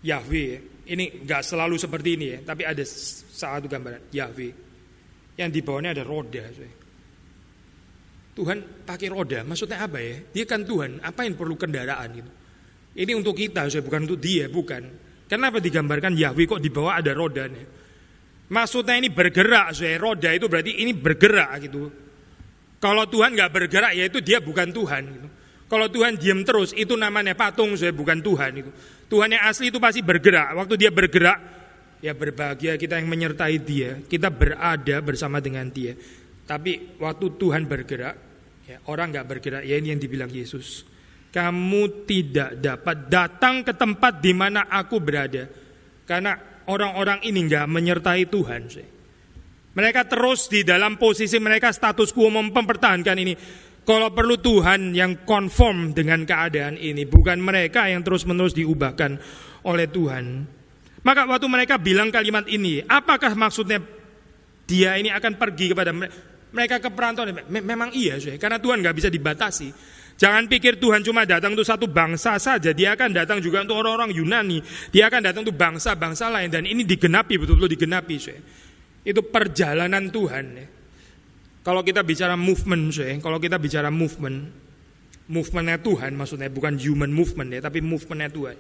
Yahweh. Ya. Ini nggak selalu seperti ini ya, tapi ada satu gambaran Yahweh. Yang di bawahnya ada roda. Saya. Tuhan pakai roda, maksudnya apa ya? Dia kan Tuhan, apa yang perlu kendaraan gitu? Ini untuk kita, saya bukan untuk dia, bukan. Kenapa digambarkan Yahweh kok di bawah ada rodanya? Maksudnya ini bergerak, saya roda itu berarti ini bergerak gitu. Kalau Tuhan nggak bergerak ya itu dia bukan Tuhan. Gitu. Kalau Tuhan diam terus itu namanya patung, saya bukan Tuhan itu. Tuhan yang asli itu pasti bergerak. Waktu dia bergerak, ya berbahagia kita yang menyertai dia. Kita berada bersama dengan dia. Tapi waktu Tuhan bergerak, ya, orang nggak bergerak, ya ini yang dibilang Yesus. Kamu tidak dapat datang ke tempat di mana aku berada. Karena orang-orang ini nggak menyertai Tuhan. Mereka terus di dalam posisi mereka status quo mempertahankan ini. Kalau perlu Tuhan yang konform dengan keadaan ini, bukan mereka yang terus-menerus diubahkan oleh Tuhan. Maka waktu mereka bilang kalimat ini, apakah maksudnya dia ini akan pergi kepada mereka ke perantauan? Memang iya, karena Tuhan nggak bisa dibatasi. Jangan pikir Tuhan cuma datang untuk satu bangsa saja, dia akan datang juga untuk orang-orang Yunani, dia akan datang untuk bangsa-bangsa lain dan ini digenapi betul-betul digenapi. Saya. Itu perjalanan Tuhan. Ya. Kalau kita bicara movement, saya, kalau kita bicara movement, movementnya Tuhan maksudnya bukan human movement ya, tapi movementnya Tuhan.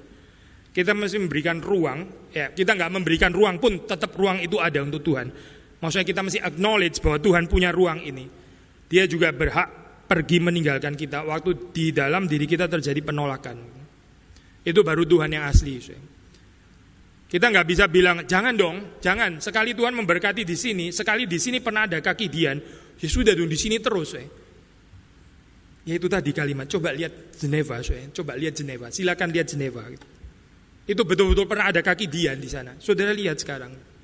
Kita mesti memberikan ruang, ya kita nggak memberikan ruang pun tetap ruang itu ada untuk Tuhan. Maksudnya kita mesti acknowledge bahwa Tuhan punya ruang ini. Dia juga berhak pergi meninggalkan kita waktu di dalam diri kita terjadi penolakan. Itu baru Tuhan yang asli. Kita nggak bisa bilang jangan dong, jangan. Sekali Tuhan memberkati di sini, sekali di sini pernah ada kaki Dian, ya sudah dong di sini terus. Ya itu tadi kalimat. Coba lihat Geneva, coba lihat Geneva. Silakan lihat Geneva. Itu betul-betul pernah ada kaki Dian di sana. Saudara lihat sekarang.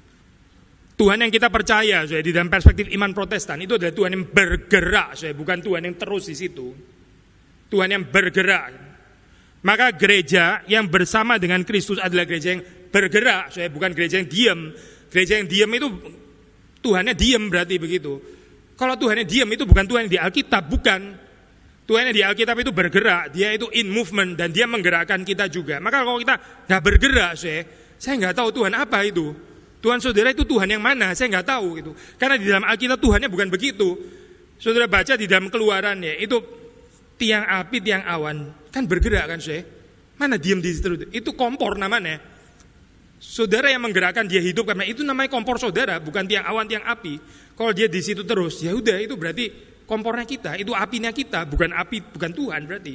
Tuhan yang kita percaya, saya di dalam perspektif iman Protestan itu adalah Tuhan yang bergerak, saya bukan Tuhan yang terus di situ. Tuhan yang bergerak. Maka gereja yang bersama dengan Kristus adalah gereja yang bergerak, saya bukan gereja yang diam. Gereja yang diam itu Tuhannya diam berarti begitu. Kalau Tuhannya diam itu bukan Tuhan yang di Alkitab, bukan. Tuhan yang di Alkitab itu bergerak, dia itu in movement dan dia menggerakkan kita juga. Maka kalau kita nggak bergerak, saya, saya nggak tahu Tuhan apa itu. Tuhan saudara itu Tuhan yang mana? Saya nggak tahu itu. Karena di dalam Alkitab Tuhannya bukan begitu. Saudara baca di dalam keluaran ya, itu tiang api, tiang awan kan bergerak kan saya. Mana diam di situ? Itu kompor namanya. Saudara yang menggerakkan dia hidup karena itu namanya kompor saudara, bukan tiang awan, tiang api. Kalau dia di situ terus, ya udah itu berarti kompornya kita, itu apinya kita, bukan api, bukan Tuhan berarti.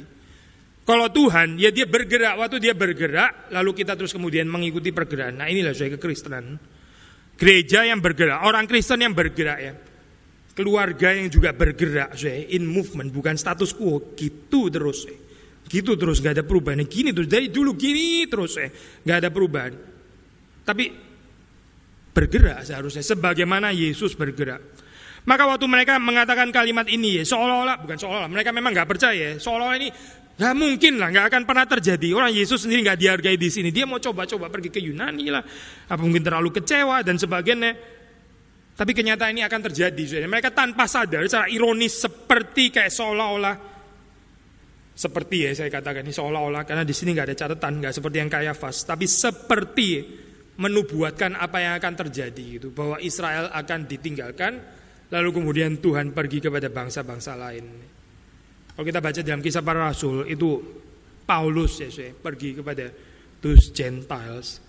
Kalau Tuhan, ya dia bergerak, waktu dia bergerak, lalu kita terus kemudian mengikuti pergerakan. Nah inilah saya kekristenan. Gereja yang bergerak, orang Kristen yang bergerak ya. Keluarga yang juga bergerak, saya in movement, bukan status quo, gitu terus. Ya. Gitu terus, gak ada perubahan. Gini terus, dari dulu gini terus, ya. gak ada perubahan. Tapi bergerak seharusnya, sebagaimana Yesus bergerak. Maka waktu mereka mengatakan kalimat ini ya, seolah-olah, bukan seolah-olah, mereka memang gak percaya, seolah-olah ini Gak mungkin lah, gak akan pernah terjadi. Orang Yesus sendiri gak dihargai di sini. Dia mau coba-coba pergi ke Yunani lah, apa mungkin terlalu kecewa dan sebagainya. Tapi kenyataan ini akan terjadi. Mereka tanpa sadar, secara ironis seperti kayak seolah-olah seperti ya saya katakan ini seolah-olah karena di sini nggak ada catatan, nggak seperti yang kayak fas, tapi seperti menubuatkan apa yang akan terjadi itu bahwa Israel akan ditinggalkan, lalu kemudian Tuhan pergi kepada bangsa-bangsa lain. Kalau kita baca dalam kisah para rasul itu Paulus ya saya pergi kepada those Gentiles.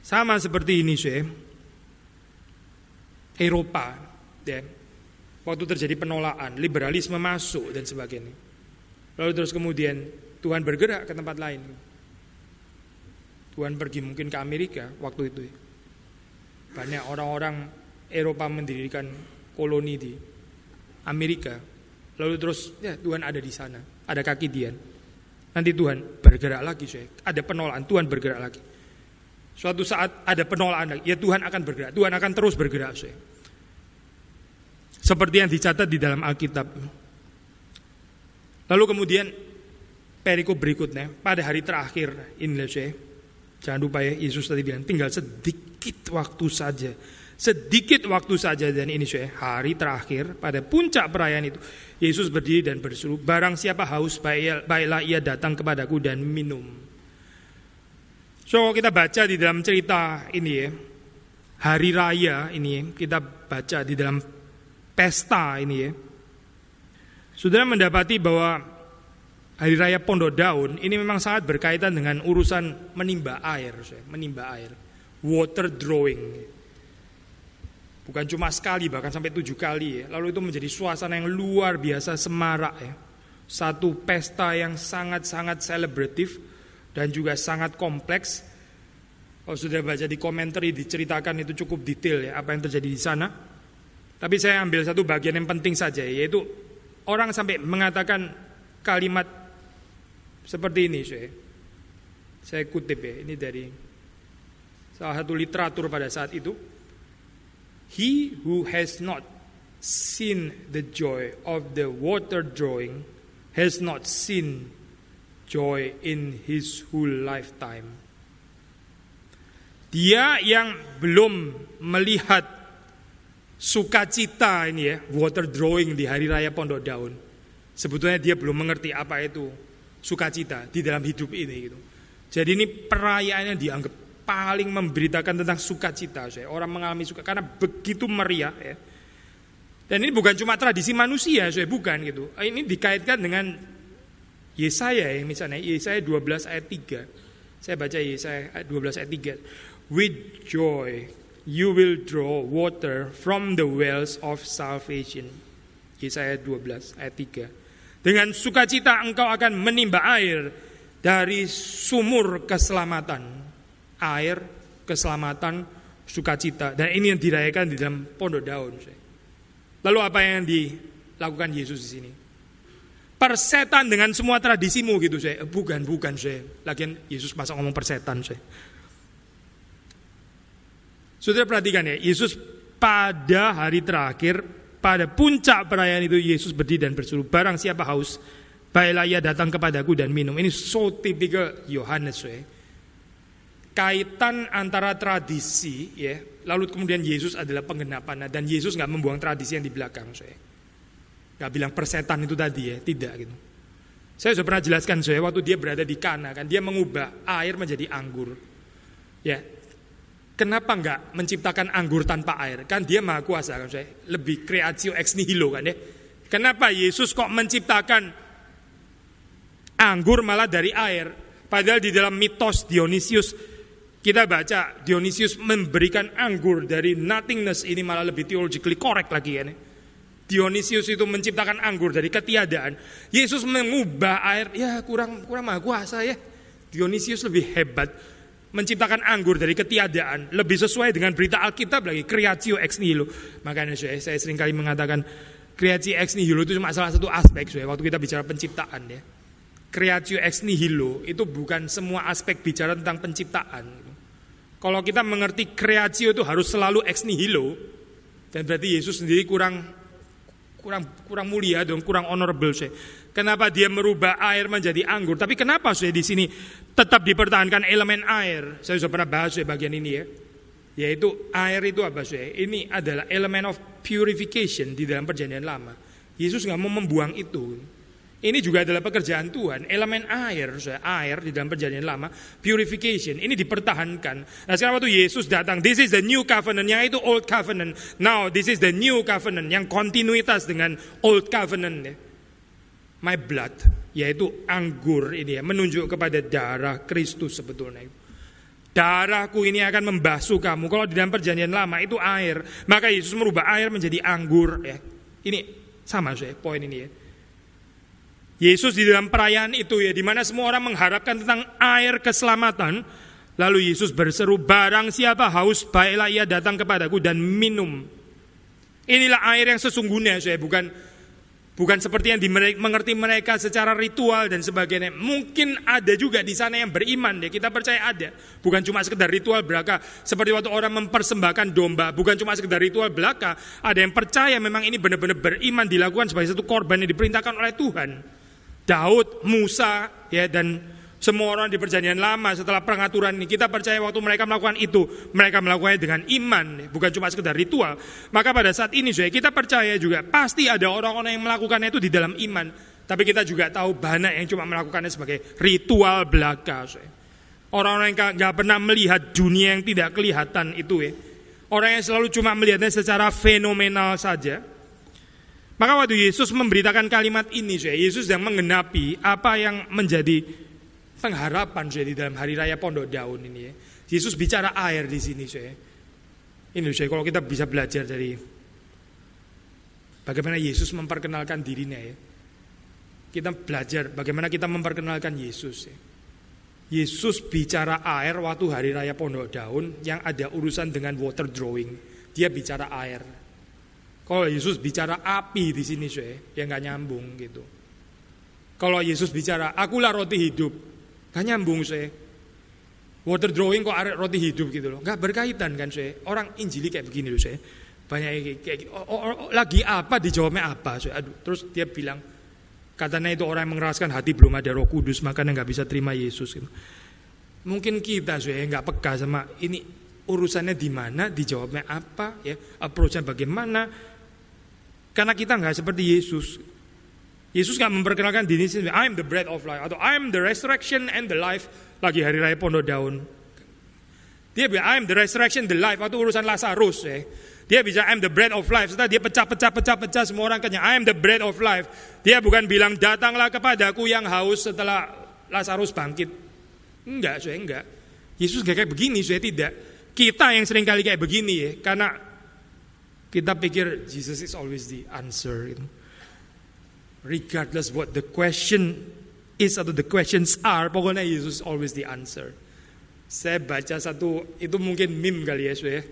Sama seperti ini saya Eropa ya. Waktu terjadi penolakan, liberalisme masuk dan sebagainya. Lalu terus kemudian Tuhan bergerak ke tempat lain. Tuhan pergi mungkin ke Amerika waktu itu. Banyak orang-orang Eropa mendirikan koloni di Amerika. Lalu terus ya Tuhan ada di sana, ada kaki dia. Nanti Tuhan bergerak lagi, saya. Ada penolakan, Tuhan bergerak lagi. Suatu saat ada penolakan ya Tuhan akan bergerak, Tuhan akan terus bergerak, saya. Seperti yang dicatat di dalam Alkitab. Lalu kemudian perikop berikutnya pada hari terakhir Indonesia. Jangan lupa ya Yesus tadi bilang tinggal sedikit waktu saja. Sedikit waktu saja dan ini saya hari terakhir pada puncak perayaan itu Yesus berdiri dan berseru barang siapa haus baiklah ia datang kepadaku dan minum. So kita baca di dalam cerita ini ya hari raya ini kita baca di dalam pesta ini ya. Saudara mendapati bahwa hari raya Pondok Daun ini memang sangat berkaitan dengan urusan menimba air, menimba air, water drawing. Bukan cuma sekali, bahkan sampai tujuh kali ya. Lalu itu menjadi suasana yang luar biasa semarak ya. Satu pesta yang sangat-sangat selebratif dan juga sangat kompleks. Kalau sudah baca di komentar diceritakan itu cukup detail ya apa yang terjadi di sana. Tapi saya ambil satu bagian yang penting saja yaitu orang sampai mengatakan kalimat seperti ini saya. Saya kutip ya, ini dari salah satu literatur pada saat itu. He who has not seen the joy of the water drawing has not seen joy in his whole lifetime. Dia yang belum melihat sukacita ini ya, water drawing di hari raya Pondok Daun. Sebetulnya dia belum mengerti apa itu sukacita di dalam hidup ini gitu. Jadi ini perayaannya dianggap paling memberitakan tentang sukacita saya. Orang mengalami suka karena begitu meriah ya. Dan ini bukan cuma tradisi manusia, saya bukan gitu. Ini dikaitkan dengan Yesaya ya, misalnya Yesaya 12 ayat 3. Saya baca Yesaya 12 ayat 3. With joy you will draw water from the wells of salvation. Yesaya 12 ayat 3. Dengan sukacita engkau akan menimba air dari sumur keselamatan. Air, keselamatan, sukacita. Dan ini yang dirayakan di dalam pondok daun. Lalu apa yang dilakukan Yesus di sini? Persetan dengan semua tradisimu gitu saya. Bukan, bukan saya. Lagian Yesus masa ngomong persetan saya. Saudara perhatikan ya, Yesus pada hari terakhir, pada puncak perayaan itu Yesus berdiri dan bersuruh, barang siapa haus, baiklah ia datang kepadaku dan minum. Ini so typical Yohanes ya. Kaitan antara tradisi ya lalu kemudian Yesus adalah penggenapan. Dan Yesus nggak membuang tradisi yang di belakang saya. Nggak bilang persetan itu tadi ya tidak gitu. Saya sudah pernah jelaskan saya waktu dia berada di Kana kan dia mengubah air menjadi anggur. Ya kenapa nggak menciptakan anggur tanpa air? Kan dia maha kuasa kan saya. Lebih kreatio ex nihilo kan ya. Kenapa Yesus kok menciptakan anggur malah dari air? Padahal di dalam mitos Dionysius kita baca Dionysius memberikan anggur dari nothingness ini malah lebih theologically correct lagi ya. Dionysius itu menciptakan anggur dari ketiadaan. Yesus mengubah air, ya kurang kurang maha kuasa ya. Dionysius lebih hebat menciptakan anggur dari ketiadaan, lebih sesuai dengan berita Alkitab lagi, creatio ex nihilo. Makanya saya, saya sering kali mengatakan creatio ex nihilo itu cuma salah satu aspek saya waktu kita bicara penciptaan ya. Creatio ex nihilo itu bukan semua aspek bicara tentang penciptaan. Kalau kita mengerti kreatio itu harus selalu ex nihilo, dan berarti Yesus sendiri kurang kurang kurang mulia dong, kurang honorable sih. Kenapa dia merubah air menjadi anggur? Tapi kenapa saya di sini tetap dipertahankan elemen air? Saya sudah pernah bahas ya bagian ini ya. Yaitu air itu apa sih? Ini adalah elemen of purification di dalam perjanjian lama. Yesus nggak mau membuang itu. Ini juga adalah pekerjaan Tuhan, elemen air, air di dalam perjanjian lama, purification, ini dipertahankan. Nah sekarang waktu Yesus datang, this is the new covenant, yang itu old covenant. Now this is the new covenant, yang kontinuitas dengan old covenant. My blood, yaitu anggur ini ya, menunjuk kepada darah Kristus sebetulnya. Darahku ini akan membasuh kamu. Kalau di dalam perjanjian lama itu air, maka Yesus merubah air menjadi anggur. Ya. Ini sama saya poin ini ya. Yesus di dalam perayaan itu ya, di mana semua orang mengharapkan tentang air keselamatan. Lalu Yesus berseru, barang siapa haus, baiklah ia datang kepadaku dan minum. Inilah air yang sesungguhnya, saya bukan bukan seperti yang dimengerti mereka secara ritual dan sebagainya. Mungkin ada juga di sana yang beriman ya, kita percaya ada. Bukan cuma sekedar ritual belaka, seperti waktu orang mempersembahkan domba, bukan cuma sekedar ritual belaka. Ada yang percaya memang ini benar-benar beriman dilakukan sebagai satu korban yang diperintahkan oleh Tuhan. Daud, Musa, ya dan semua orang di perjanjian lama setelah pengaturan ini. Kita percaya waktu mereka melakukan itu mereka melakukannya dengan iman bukan cuma sekedar ritual. Maka pada saat ini saya kita percaya juga pasti ada orang-orang yang melakukannya itu di dalam iman. Tapi kita juga tahu banyak yang cuma melakukannya sebagai ritual belaka orang-orang yang nggak pernah melihat dunia yang tidak kelihatan itu ya. Orang yang selalu cuma melihatnya secara fenomenal saja maka waktu Yesus memberitakan kalimat ini, saya, Yesus yang menggenapi apa yang menjadi pengharapan saya di dalam hari raya Pondok Daun ini. Ya. Yesus bicara air di sini, saya. Ini saya kalau kita bisa belajar dari bagaimana Yesus memperkenalkan dirinya ya. Kita belajar bagaimana kita memperkenalkan Yesus ya. Yesus bicara air waktu hari raya Pondok Daun yang ada urusan dengan water drawing. Dia bicara air. Kalau Yesus bicara api di sini saya, ya nggak nyambung gitu. Kalau Yesus bicara akulah roti hidup, nggak nyambung saya. Water drawing kok arek roti hidup gitu loh, nggak berkaitan kan saya. Orang Injili kayak begini loh saya. Banyak kayak oh, oh, oh, lagi apa dijawabnya apa saya. Aduh, terus dia bilang katanya itu orang yang mengeraskan hati belum ada Roh Kudus makanya nggak bisa terima Yesus gitu. Mungkin kita saya nggak peka sama ini urusannya di mana, dijawabnya apa, ya, approachnya bagaimana, karena kita nggak seperti Yesus. Yesus nggak memperkenalkan diri sendiri, I am the bread of life atau I am the resurrection and the life lagi hari raya pondok daun. Dia bilang I am the resurrection, the life atau urusan Lazarus ya. Dia bisa I am the bread of life. Setelah dia pecah-pecah pecah-pecah semua orang kenyang. I am the bread of life. Dia bukan bilang datanglah kepadaku yang haus setelah Lazarus bangkit. Enggak, saya enggak. Yesus gak kayak begini, saya tidak. Kita yang sering kali kayak begini ya, karena kita pikir Jesus is always the answer. You. Regardless what the question is atau the questions are, pokoknya Yesus always the answer. Saya baca satu, itu mungkin meme kali ya, ya.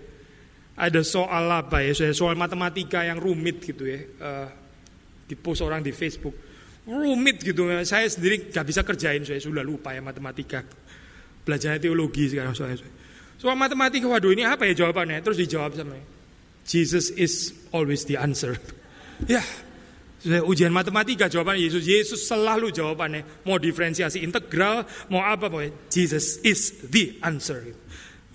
Ada soal apa ya, soal matematika yang rumit gitu ya. Uh, di post orang di Facebook. Rumit gitu, saya sendiri gak bisa kerjain, saya sudah lupa ya matematika. Belajarnya teologi sekarang soalnya. Soal matematika, waduh ini apa ya jawabannya? Terus dijawab sama Jesus is always the answer. ya, Ujian matematika jawaban Yesus. Yesus selalu jawabannya. Mau diferensiasi integral, mau apa pokoknya. Jesus is the answer.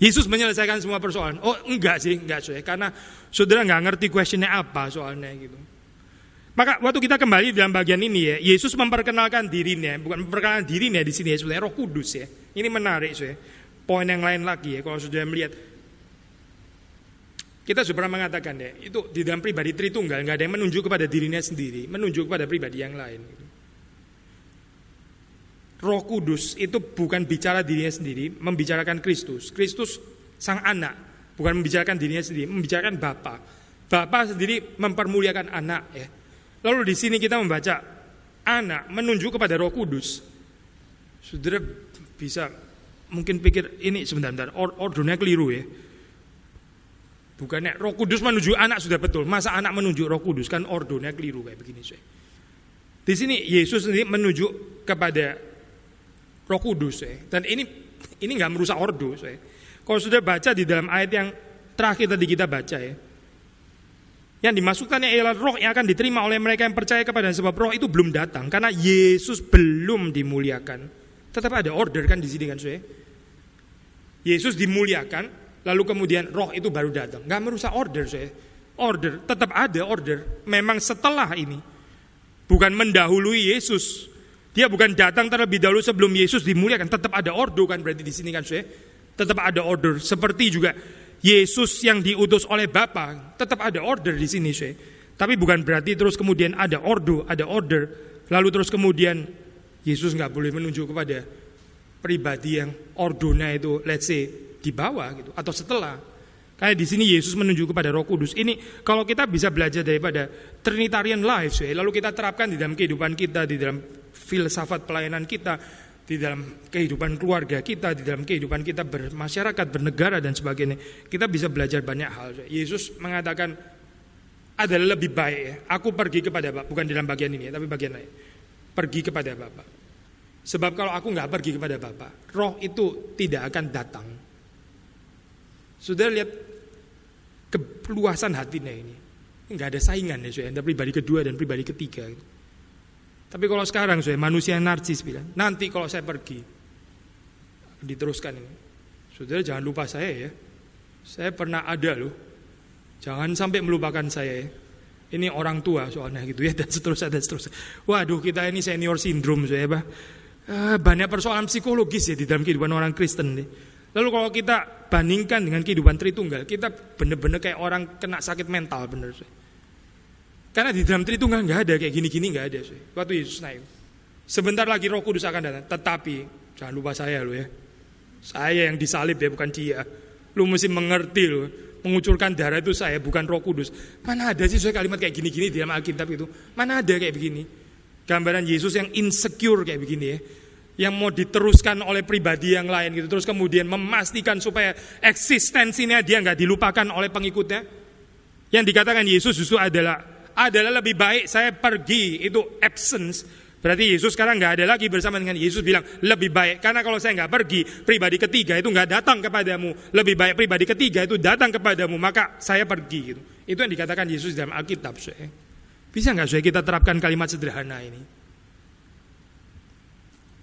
Yesus menyelesaikan semua persoalan. Oh enggak sih, enggak sih. Karena saudara nggak ngerti questionnya apa soalnya gitu. Maka waktu kita kembali dalam bagian ini ya, Yesus memperkenalkan dirinya, bukan memperkenalkan dirinya di sini ya, sebenarnya Roh Kudus ya. Ini menarik ya. Poin yang lain lagi ya, kalau sudah melihat kita sudah pernah mengatakan ya, itu di dalam pribadi Tritunggal nggak ada yang menunjuk kepada dirinya sendiri, menunjuk kepada pribadi yang lain. Roh Kudus itu bukan bicara dirinya sendiri, membicarakan Kristus. Kristus sang anak, bukan membicarakan dirinya sendiri, membicarakan Bapa. Bapa sendiri mempermuliakan anak ya. Lalu di sini kita membaca anak menunjuk kepada Roh Kudus. Saudara bisa mungkin pikir ini sebentar, or, ordernya keliru ya. Bukannya roh kudus menuju anak sudah betul. Masa anak menunjuk roh kudus kan ordonya keliru kayak begini. Saya. Di sini Yesus sendiri menunjuk kepada roh kudus. Saya. Dan ini ini nggak merusak ordo. Saya. Kalau sudah baca di dalam ayat yang terakhir tadi kita baca ya. Yang dimasukkannya ialah roh yang akan diterima oleh mereka yang percaya kepada sebab roh itu belum datang. Karena Yesus belum dimuliakan. Tetap ada order kan di sini kan saya. Yesus dimuliakan, lalu kemudian roh itu baru datang. Gak merusak order saya. Order, tetap ada order. Memang setelah ini. Bukan mendahului Yesus. Dia bukan datang terlebih dahulu sebelum Yesus dimuliakan. Tetap ada order kan berarti di sini kan saya. Tetap ada order. Seperti juga Yesus yang diutus oleh Bapa. Tetap ada order di sini saya. Tapi bukan berarti terus kemudian ada ordo, ada order. Lalu terus kemudian Yesus nggak boleh menunjuk kepada pribadi yang ordonya itu let's say di bawah gitu atau setelah. Kayak di sini Yesus menunjuk kepada Roh Kudus. Ini kalau kita bisa belajar daripada Trinitarian life, ya, lalu kita terapkan di dalam kehidupan kita, di dalam filsafat pelayanan kita, di dalam kehidupan keluarga kita, di dalam kehidupan kita bermasyarakat, bernegara dan sebagainya. Kita bisa belajar banyak hal. Yesus mengatakan adalah lebih baik ya, aku pergi kepada Bapak, bukan dalam bagian ini ya, tapi bagian lain. Pergi kepada Bapak. Sebab kalau aku nggak pergi kepada Bapak, roh itu tidak akan datang. Sudah lihat keluasan hatinya ini. Enggak ada saingan ya saya, antara pribadi kedua dan pribadi ketiga. Tapi kalau sekarang saya manusia narsis bilang, nanti kalau saya pergi, diteruskan ini. Saudara jangan lupa saya ya. Saya pernah ada loh. Jangan sampai melupakan saya ya. Ini orang tua soalnya gitu ya dan seterusnya dan seterusnya. Waduh kita ini senior sindrom saya bah. Banyak persoalan psikologis ya di dalam kehidupan orang Kristen nih. Lalu kalau kita bandingkan dengan kehidupan Tritunggal, kita benar-benar kayak orang kena sakit mental bener. Karena di dalam Tritunggal nggak ada kayak gini-gini nggak ada. Sih. Waktu Yesus naik, sebentar lagi Roh Kudus akan datang. Tetapi jangan lupa saya lo ya, saya yang disalib ya bukan dia. Lu mesti mengerti lo, mengucurkan darah itu saya bukan Roh Kudus. Mana ada sih saya kalimat kayak gini-gini di dalam Alkitab itu? Mana ada kayak begini? Gambaran Yesus yang insecure kayak begini ya yang mau diteruskan oleh pribadi yang lain gitu. Terus kemudian memastikan supaya eksistensinya dia nggak dilupakan oleh pengikutnya. Yang dikatakan Yesus justru adalah adalah lebih baik saya pergi. Itu absence. Berarti Yesus sekarang nggak ada lagi bersama dengan Yesus bilang lebih baik. Karena kalau saya nggak pergi pribadi ketiga itu nggak datang kepadamu. Lebih baik pribadi ketiga itu datang kepadamu maka saya pergi gitu. Itu yang dikatakan Yesus dalam Alkitab bisa nggak saya kita terapkan kalimat sederhana ini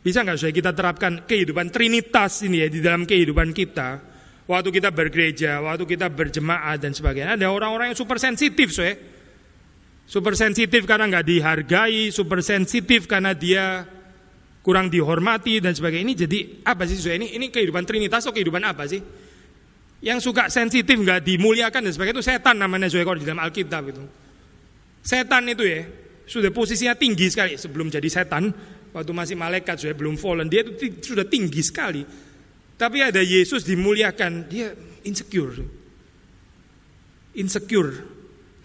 bisa nggak saya kita terapkan kehidupan Trinitas ini ya di dalam kehidupan kita? Waktu kita bergereja, waktu kita berjemaah dan sebagainya. Ada orang-orang yang super sensitif, so ya. Super sensitif karena nggak dihargai, super sensitif karena dia kurang dihormati dan sebagainya. Ini jadi apa sih, so? Ini ini kehidupan Trinitas atau kehidupan apa sih? Yang suka sensitif nggak dimuliakan dan sebagainya itu setan namanya so kalau di dalam Alkitab itu. Setan itu ya sudah posisinya tinggi sekali sebelum jadi setan waktu masih malaikat sudah belum fallen dia itu sudah tinggi sekali tapi ada Yesus dimuliakan dia insecure insecure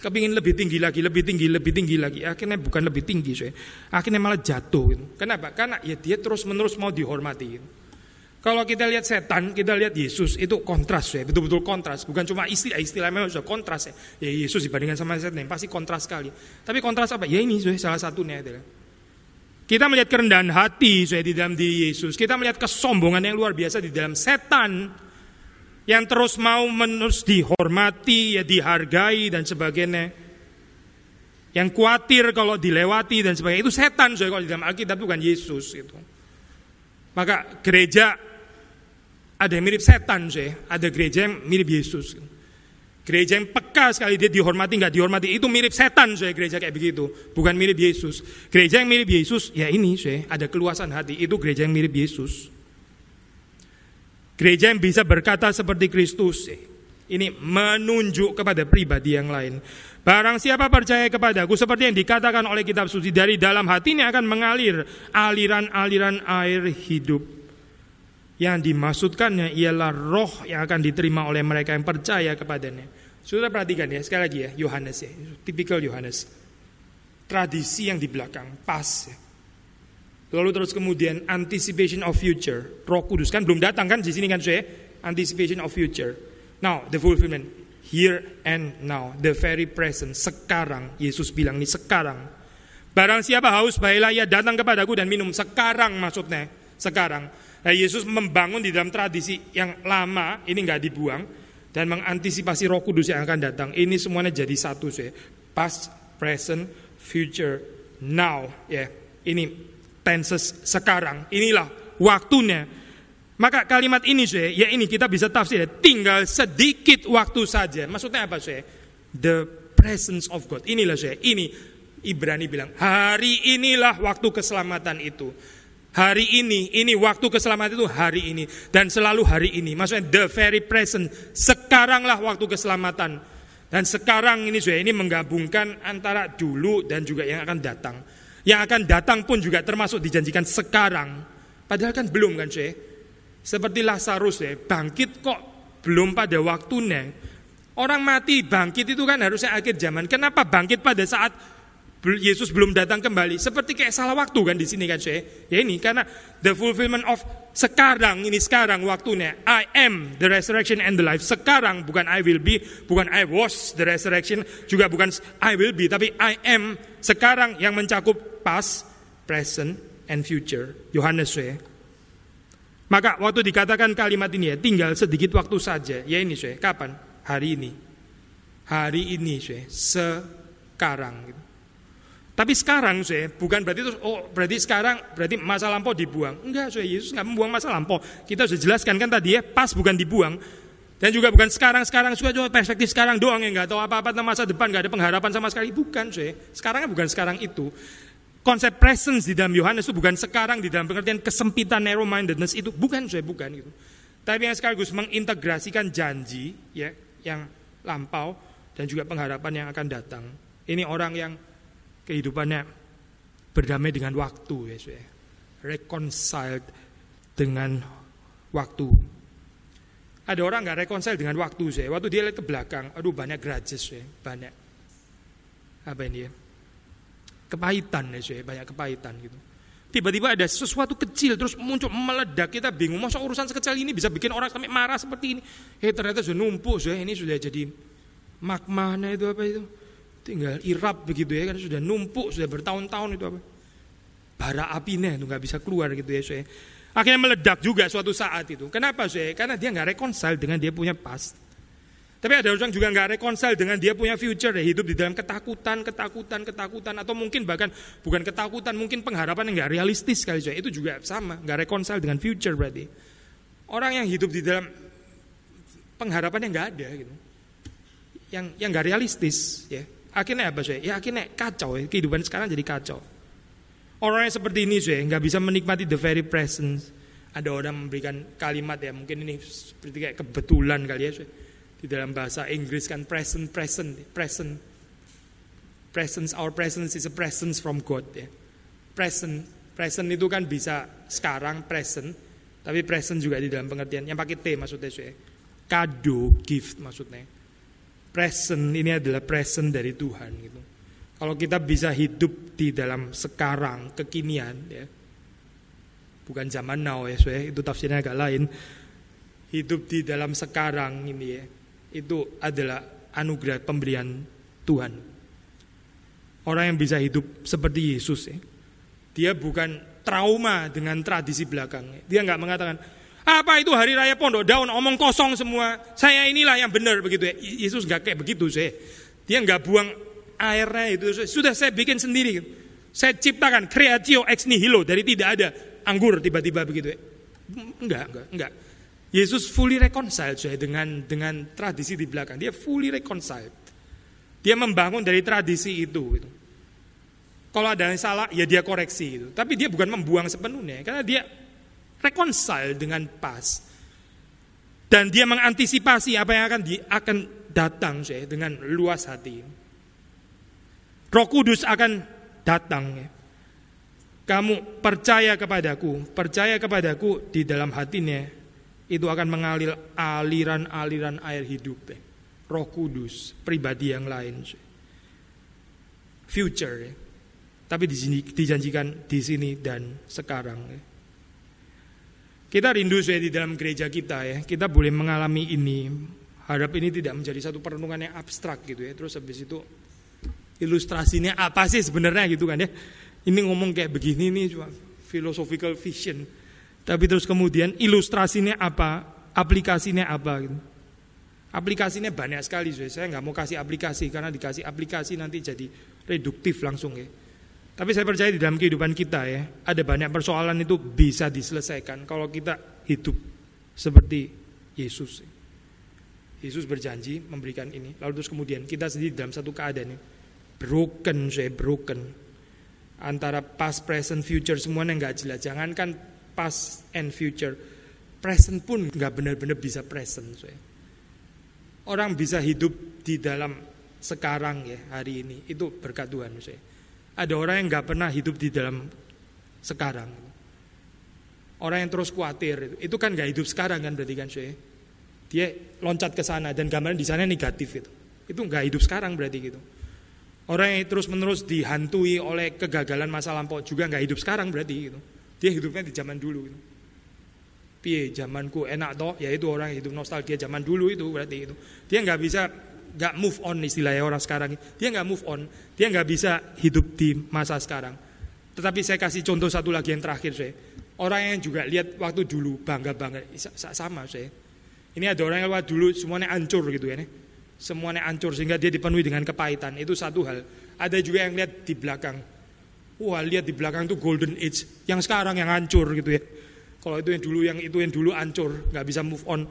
kepingin lebih tinggi lagi lebih tinggi lebih tinggi lagi akhirnya bukan lebih tinggi saya akhirnya malah jatuh gitu. kenapa karena ya dia terus menerus mau dihormati gitu. Kalau kita lihat setan, kita lihat Yesus itu kontras ya, betul-betul kontras. Bukan cuma istilah, istilah memang sudah kontras ya. Ya Yesus dibandingkan sama setan pasti kontras sekali. Tapi kontras apa? Ya ini salah satunya adalah kita melihat kerendahan hati saya di dalam diri Yesus. Kita melihat kesombongan yang luar biasa di dalam setan yang terus mau menerus dihormati, ya dihargai dan sebagainya. yang khawatir kalau dilewati dan sebagainya itu setan saya kalau di dalam Alkitab bukan Yesus itu. Maka gereja ada yang mirip setan saya, ada gereja yang mirip Yesus. Gereja yang peka sekali dia dihormati nggak dihormati itu mirip setan saya gereja kayak begitu, bukan mirip Yesus. Gereja yang mirip Yesus ya ini saya ada keluasan hati itu gereja yang mirip Yesus. Gereja yang bisa berkata seperti Kristus ini menunjuk kepada pribadi yang lain. Barang siapa percaya kepadaku seperti yang dikatakan oleh kitab suci dari dalam hatinya akan mengalir aliran-aliran air hidup. Yang dimaksudkannya ialah roh yang akan diterima oleh mereka yang percaya kepadanya. Sudah perhatikan ya, sekali lagi ya, Yohanes ya, tipikal Yohanes. Tradisi yang di belakang, pas ya. Lalu terus kemudian anticipation of future, Roh Kudus kan belum datang kan di sini kan saya, anticipation of future. Now the fulfillment here and now, the very present, sekarang Yesus bilang ini sekarang. Barang siapa haus baiklah ia datang kepadaku dan minum sekarang maksudnya, sekarang. Nah, Yesus membangun di dalam tradisi yang lama, ini nggak dibuang, dan mengantisipasi roh kudus yang akan datang. Ini semuanya jadi satu sih. Past, present, future, now. Ya, ini tenses sekarang. Inilah waktunya. Maka kalimat ini sih, ya ini kita bisa tafsir. Tinggal sedikit waktu saja. Maksudnya apa sih? The presence of God. Inilah sih. Ini Ibrani bilang, hari inilah waktu keselamatan itu. Hari ini, ini waktu keselamatan itu hari ini dan selalu hari ini. Maksudnya the very present. Sekaranglah waktu keselamatan. Dan sekarang ini sudah ini menggabungkan antara dulu dan juga yang akan datang. Yang akan datang pun juga termasuk dijanjikan sekarang. Padahal kan belum kan cuy. Seperti Lazarus ya, bangkit kok belum pada waktunya. Orang mati bangkit itu kan harusnya akhir zaman. Kenapa bangkit pada saat Yesus belum datang kembali. Seperti kayak salah waktu kan di sini kan saya. Ya ini karena the fulfillment of sekarang ini sekarang waktunya. I am the resurrection and the life. Sekarang bukan I will be, bukan I was the resurrection, juga bukan I will be, tapi I am sekarang yang mencakup past, present, and future. Yohanes saya. Maka waktu dikatakan kalimat ini ya, tinggal sedikit waktu saja. Ya ini saya, kapan? Hari ini. Hari ini saya, sekarang. Gitu. Tapi sekarang saya bukan berarti itu oh berarti sekarang berarti masa lampau dibuang. Enggak, saya Yesus nggak membuang masa lampau. Kita sudah jelaskan kan tadi ya, pas bukan dibuang. Dan juga bukan sekarang-sekarang juga cuma perspektif sekarang doang yang nggak tahu apa-apa tentang masa depan, nggak ada pengharapan sama sekali. Bukan, saya. Sekarangnya bukan sekarang itu. Konsep presence di dalam Yohanes itu bukan sekarang di dalam pengertian kesempitan narrow mindedness itu bukan, saya bukan itu. Tapi yang sekaligus mengintegrasikan janji ya yang lampau dan juga pengharapan yang akan datang. Ini orang yang kehidupannya berdamai dengan waktu ya, ya. reconciled dengan waktu. Ada orang nggak reconcile dengan waktu saya. Waktu dia lihat ke belakang, aduh banyak grudges ya, banyak apa ini ya? Kepahitan ya, saya, banyak kepahitan gitu. Tiba-tiba ada sesuatu kecil terus muncul meledak kita bingung masa urusan sekecil ini bisa bikin orang sampai marah seperti ini. Eh ternyata sudah numpuk saya ini sudah jadi magmanya itu apa itu tinggal irap begitu ya kan sudah numpuk sudah bertahun-tahun itu apa. Bara apinya itu nggak bisa keluar gitu ya saya akhirnya meledak juga suatu saat itu. Kenapa saya karena dia nggak reconcile dengan dia punya past. Tapi ada orang juga nggak reconcile dengan dia punya future ya hidup di dalam ketakutan ketakutan ketakutan atau mungkin bahkan bukan ketakutan mungkin pengharapan yang nggak realistis kali saya itu juga sama nggak reconcile dengan future berarti. Orang yang hidup di dalam pengharapan yang nggak ada gitu yang yang nggak realistis ya Akhirnya apa sih? Ya akhirnya kacau ya. Kehidupan sekarang jadi kacau. Orang yang seperti ini sih nggak bisa menikmati the very presence. Ada orang memberikan kalimat ya mungkin ini seperti kayak kebetulan kali ya sih. Di dalam bahasa Inggris kan present, present, present. Presence, our presence is a presence from God ya. Present, present itu kan bisa sekarang present, tapi present juga di dalam pengertian yang pakai T maksudnya sih. Kado, gift maksudnya present ini adalah present dari Tuhan gitu. Kalau kita bisa hidup di dalam sekarang, kekinian ya. Bukan zaman now ya, so, ya. itu tafsirnya agak lain. Hidup di dalam sekarang ini ya. Itu adalah anugerah pemberian Tuhan. Orang yang bisa hidup seperti Yesus ya. Dia bukan trauma dengan tradisi belakang. Dia nggak mengatakan, apa itu hari raya pondok daun omong kosong semua. Saya inilah yang benar begitu ya. Yesus nggak kayak begitu sih. Dia nggak buang airnya itu sudah saya bikin sendiri. Saya ciptakan creatio ex nihilo dari tidak ada anggur tiba-tiba begitu ya. Enggak, enggak, enggak. Yesus fully reconciled saya dengan dengan tradisi di belakang. Dia fully reconciled. Dia membangun dari tradisi itu. Gitu. Kalau ada yang salah, ya dia koreksi itu. Tapi dia bukan membuang sepenuhnya, karena dia reconcile dengan pas. Dan dia mengantisipasi apa yang akan di, akan datang saya dengan luas hati. Roh Kudus akan datang. Kamu percaya kepadaku, percaya kepadaku di dalam hatinya itu akan mengalir aliran-aliran air hidup. Roh Kudus, pribadi yang lain. Future. Tapi di sini dijanjikan di sini dan sekarang. Kita rindu saya di dalam gereja kita ya. Kita boleh mengalami ini. Harap ini tidak menjadi satu perenungan yang abstrak gitu ya. Terus habis itu ilustrasinya apa sih sebenarnya gitu kan ya. Ini ngomong kayak begini nih cuma philosophical vision. Tapi terus kemudian ilustrasinya apa, aplikasinya apa gitu. Aplikasinya banyak sekali saya nggak mau kasih aplikasi karena dikasih aplikasi nanti jadi reduktif langsung ya. Tapi saya percaya di dalam kehidupan kita ya, ada banyak persoalan itu bisa diselesaikan kalau kita hidup seperti Yesus. Yesus berjanji memberikan ini. Lalu terus kemudian kita sendiri dalam satu keadaan ini broken, saya broken. Antara past, present, future semuanya nggak jelas. Jangankan past and future, present pun nggak benar-benar bisa present. Saya. Orang bisa hidup di dalam sekarang ya hari ini itu berkat Tuhan saya. Ada orang yang nggak pernah hidup di dalam sekarang. Orang yang terus khawatir itu, kan nggak hidup sekarang kan berarti kan saya. Dia loncat ke sana dan gambaran di sana negatif itu. Itu nggak hidup sekarang berarti gitu. Orang yang terus menerus dihantui oleh kegagalan masa lampau juga nggak hidup sekarang berarti gitu. Dia hidupnya di zaman dulu gitu. Piye zamanku enak toh, ya itu orang yang hidup nostalgia zaman dulu itu berarti itu. Dia nggak bisa nggak move on istilahnya orang sekarang. Dia nggak move on, dia nggak bisa hidup di masa sekarang. Tetapi saya kasih contoh satu lagi yang terakhir saya. Orang yang juga lihat waktu dulu bangga bangga sama saya. Ini ada orang yang lewat dulu semuanya hancur gitu ya. Nih. Semuanya hancur sehingga dia dipenuhi dengan kepahitan. Itu satu hal. Ada juga yang lihat di belakang. Wah lihat di belakang itu golden age. Yang sekarang yang hancur gitu ya. Kalau itu yang dulu yang itu yang dulu hancur, nggak bisa move on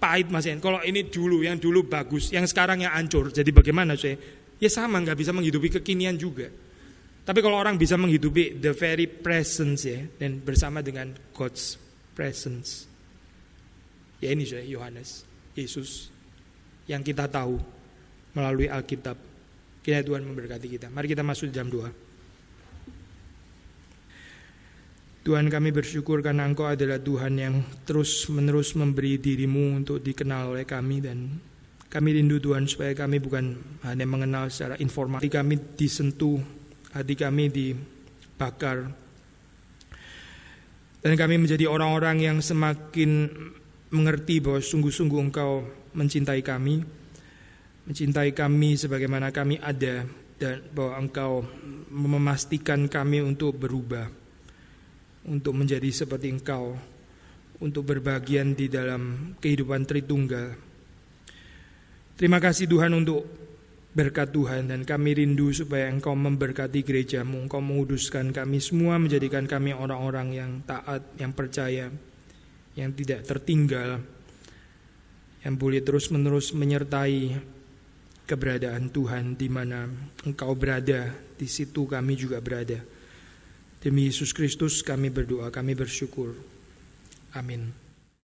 pahit Mas Yen. Kalau ini dulu, yang dulu bagus, yang sekarang yang hancur. Jadi bagaimana saya? Ya sama, nggak bisa menghidupi kekinian juga. Tapi kalau orang bisa menghidupi the very presence ya, dan bersama dengan God's presence. Ya ini saya Yohanes, Yesus yang kita tahu melalui Alkitab. Kiranya Tuhan memberkati kita. Mari kita masuk jam 2. Tuhan kami bersyukur karena Engkau adalah Tuhan yang terus menerus memberi dirimu untuk dikenal oleh kami dan kami rindu Tuhan supaya kami bukan hanya mengenal secara informasi, kami disentuh, hati kami dibakar. Dan kami menjadi orang-orang yang semakin mengerti bahwa sungguh-sungguh Engkau mencintai kami, mencintai kami sebagaimana kami ada dan bahwa Engkau memastikan kami untuk berubah untuk menjadi seperti engkau, untuk berbagian di dalam kehidupan Tritunggal. Terima kasih Tuhan untuk berkat Tuhan dan kami rindu supaya Engkau memberkati gerejamu, Engkau menguduskan kami semua, menjadikan kami orang-orang yang taat, yang percaya, yang tidak tertinggal, yang boleh terus-menerus menyertai keberadaan Tuhan di mana Engkau berada, di situ kami juga berada. Demi Yesus Kristus kami berdoa, kami bersyukur. Amin.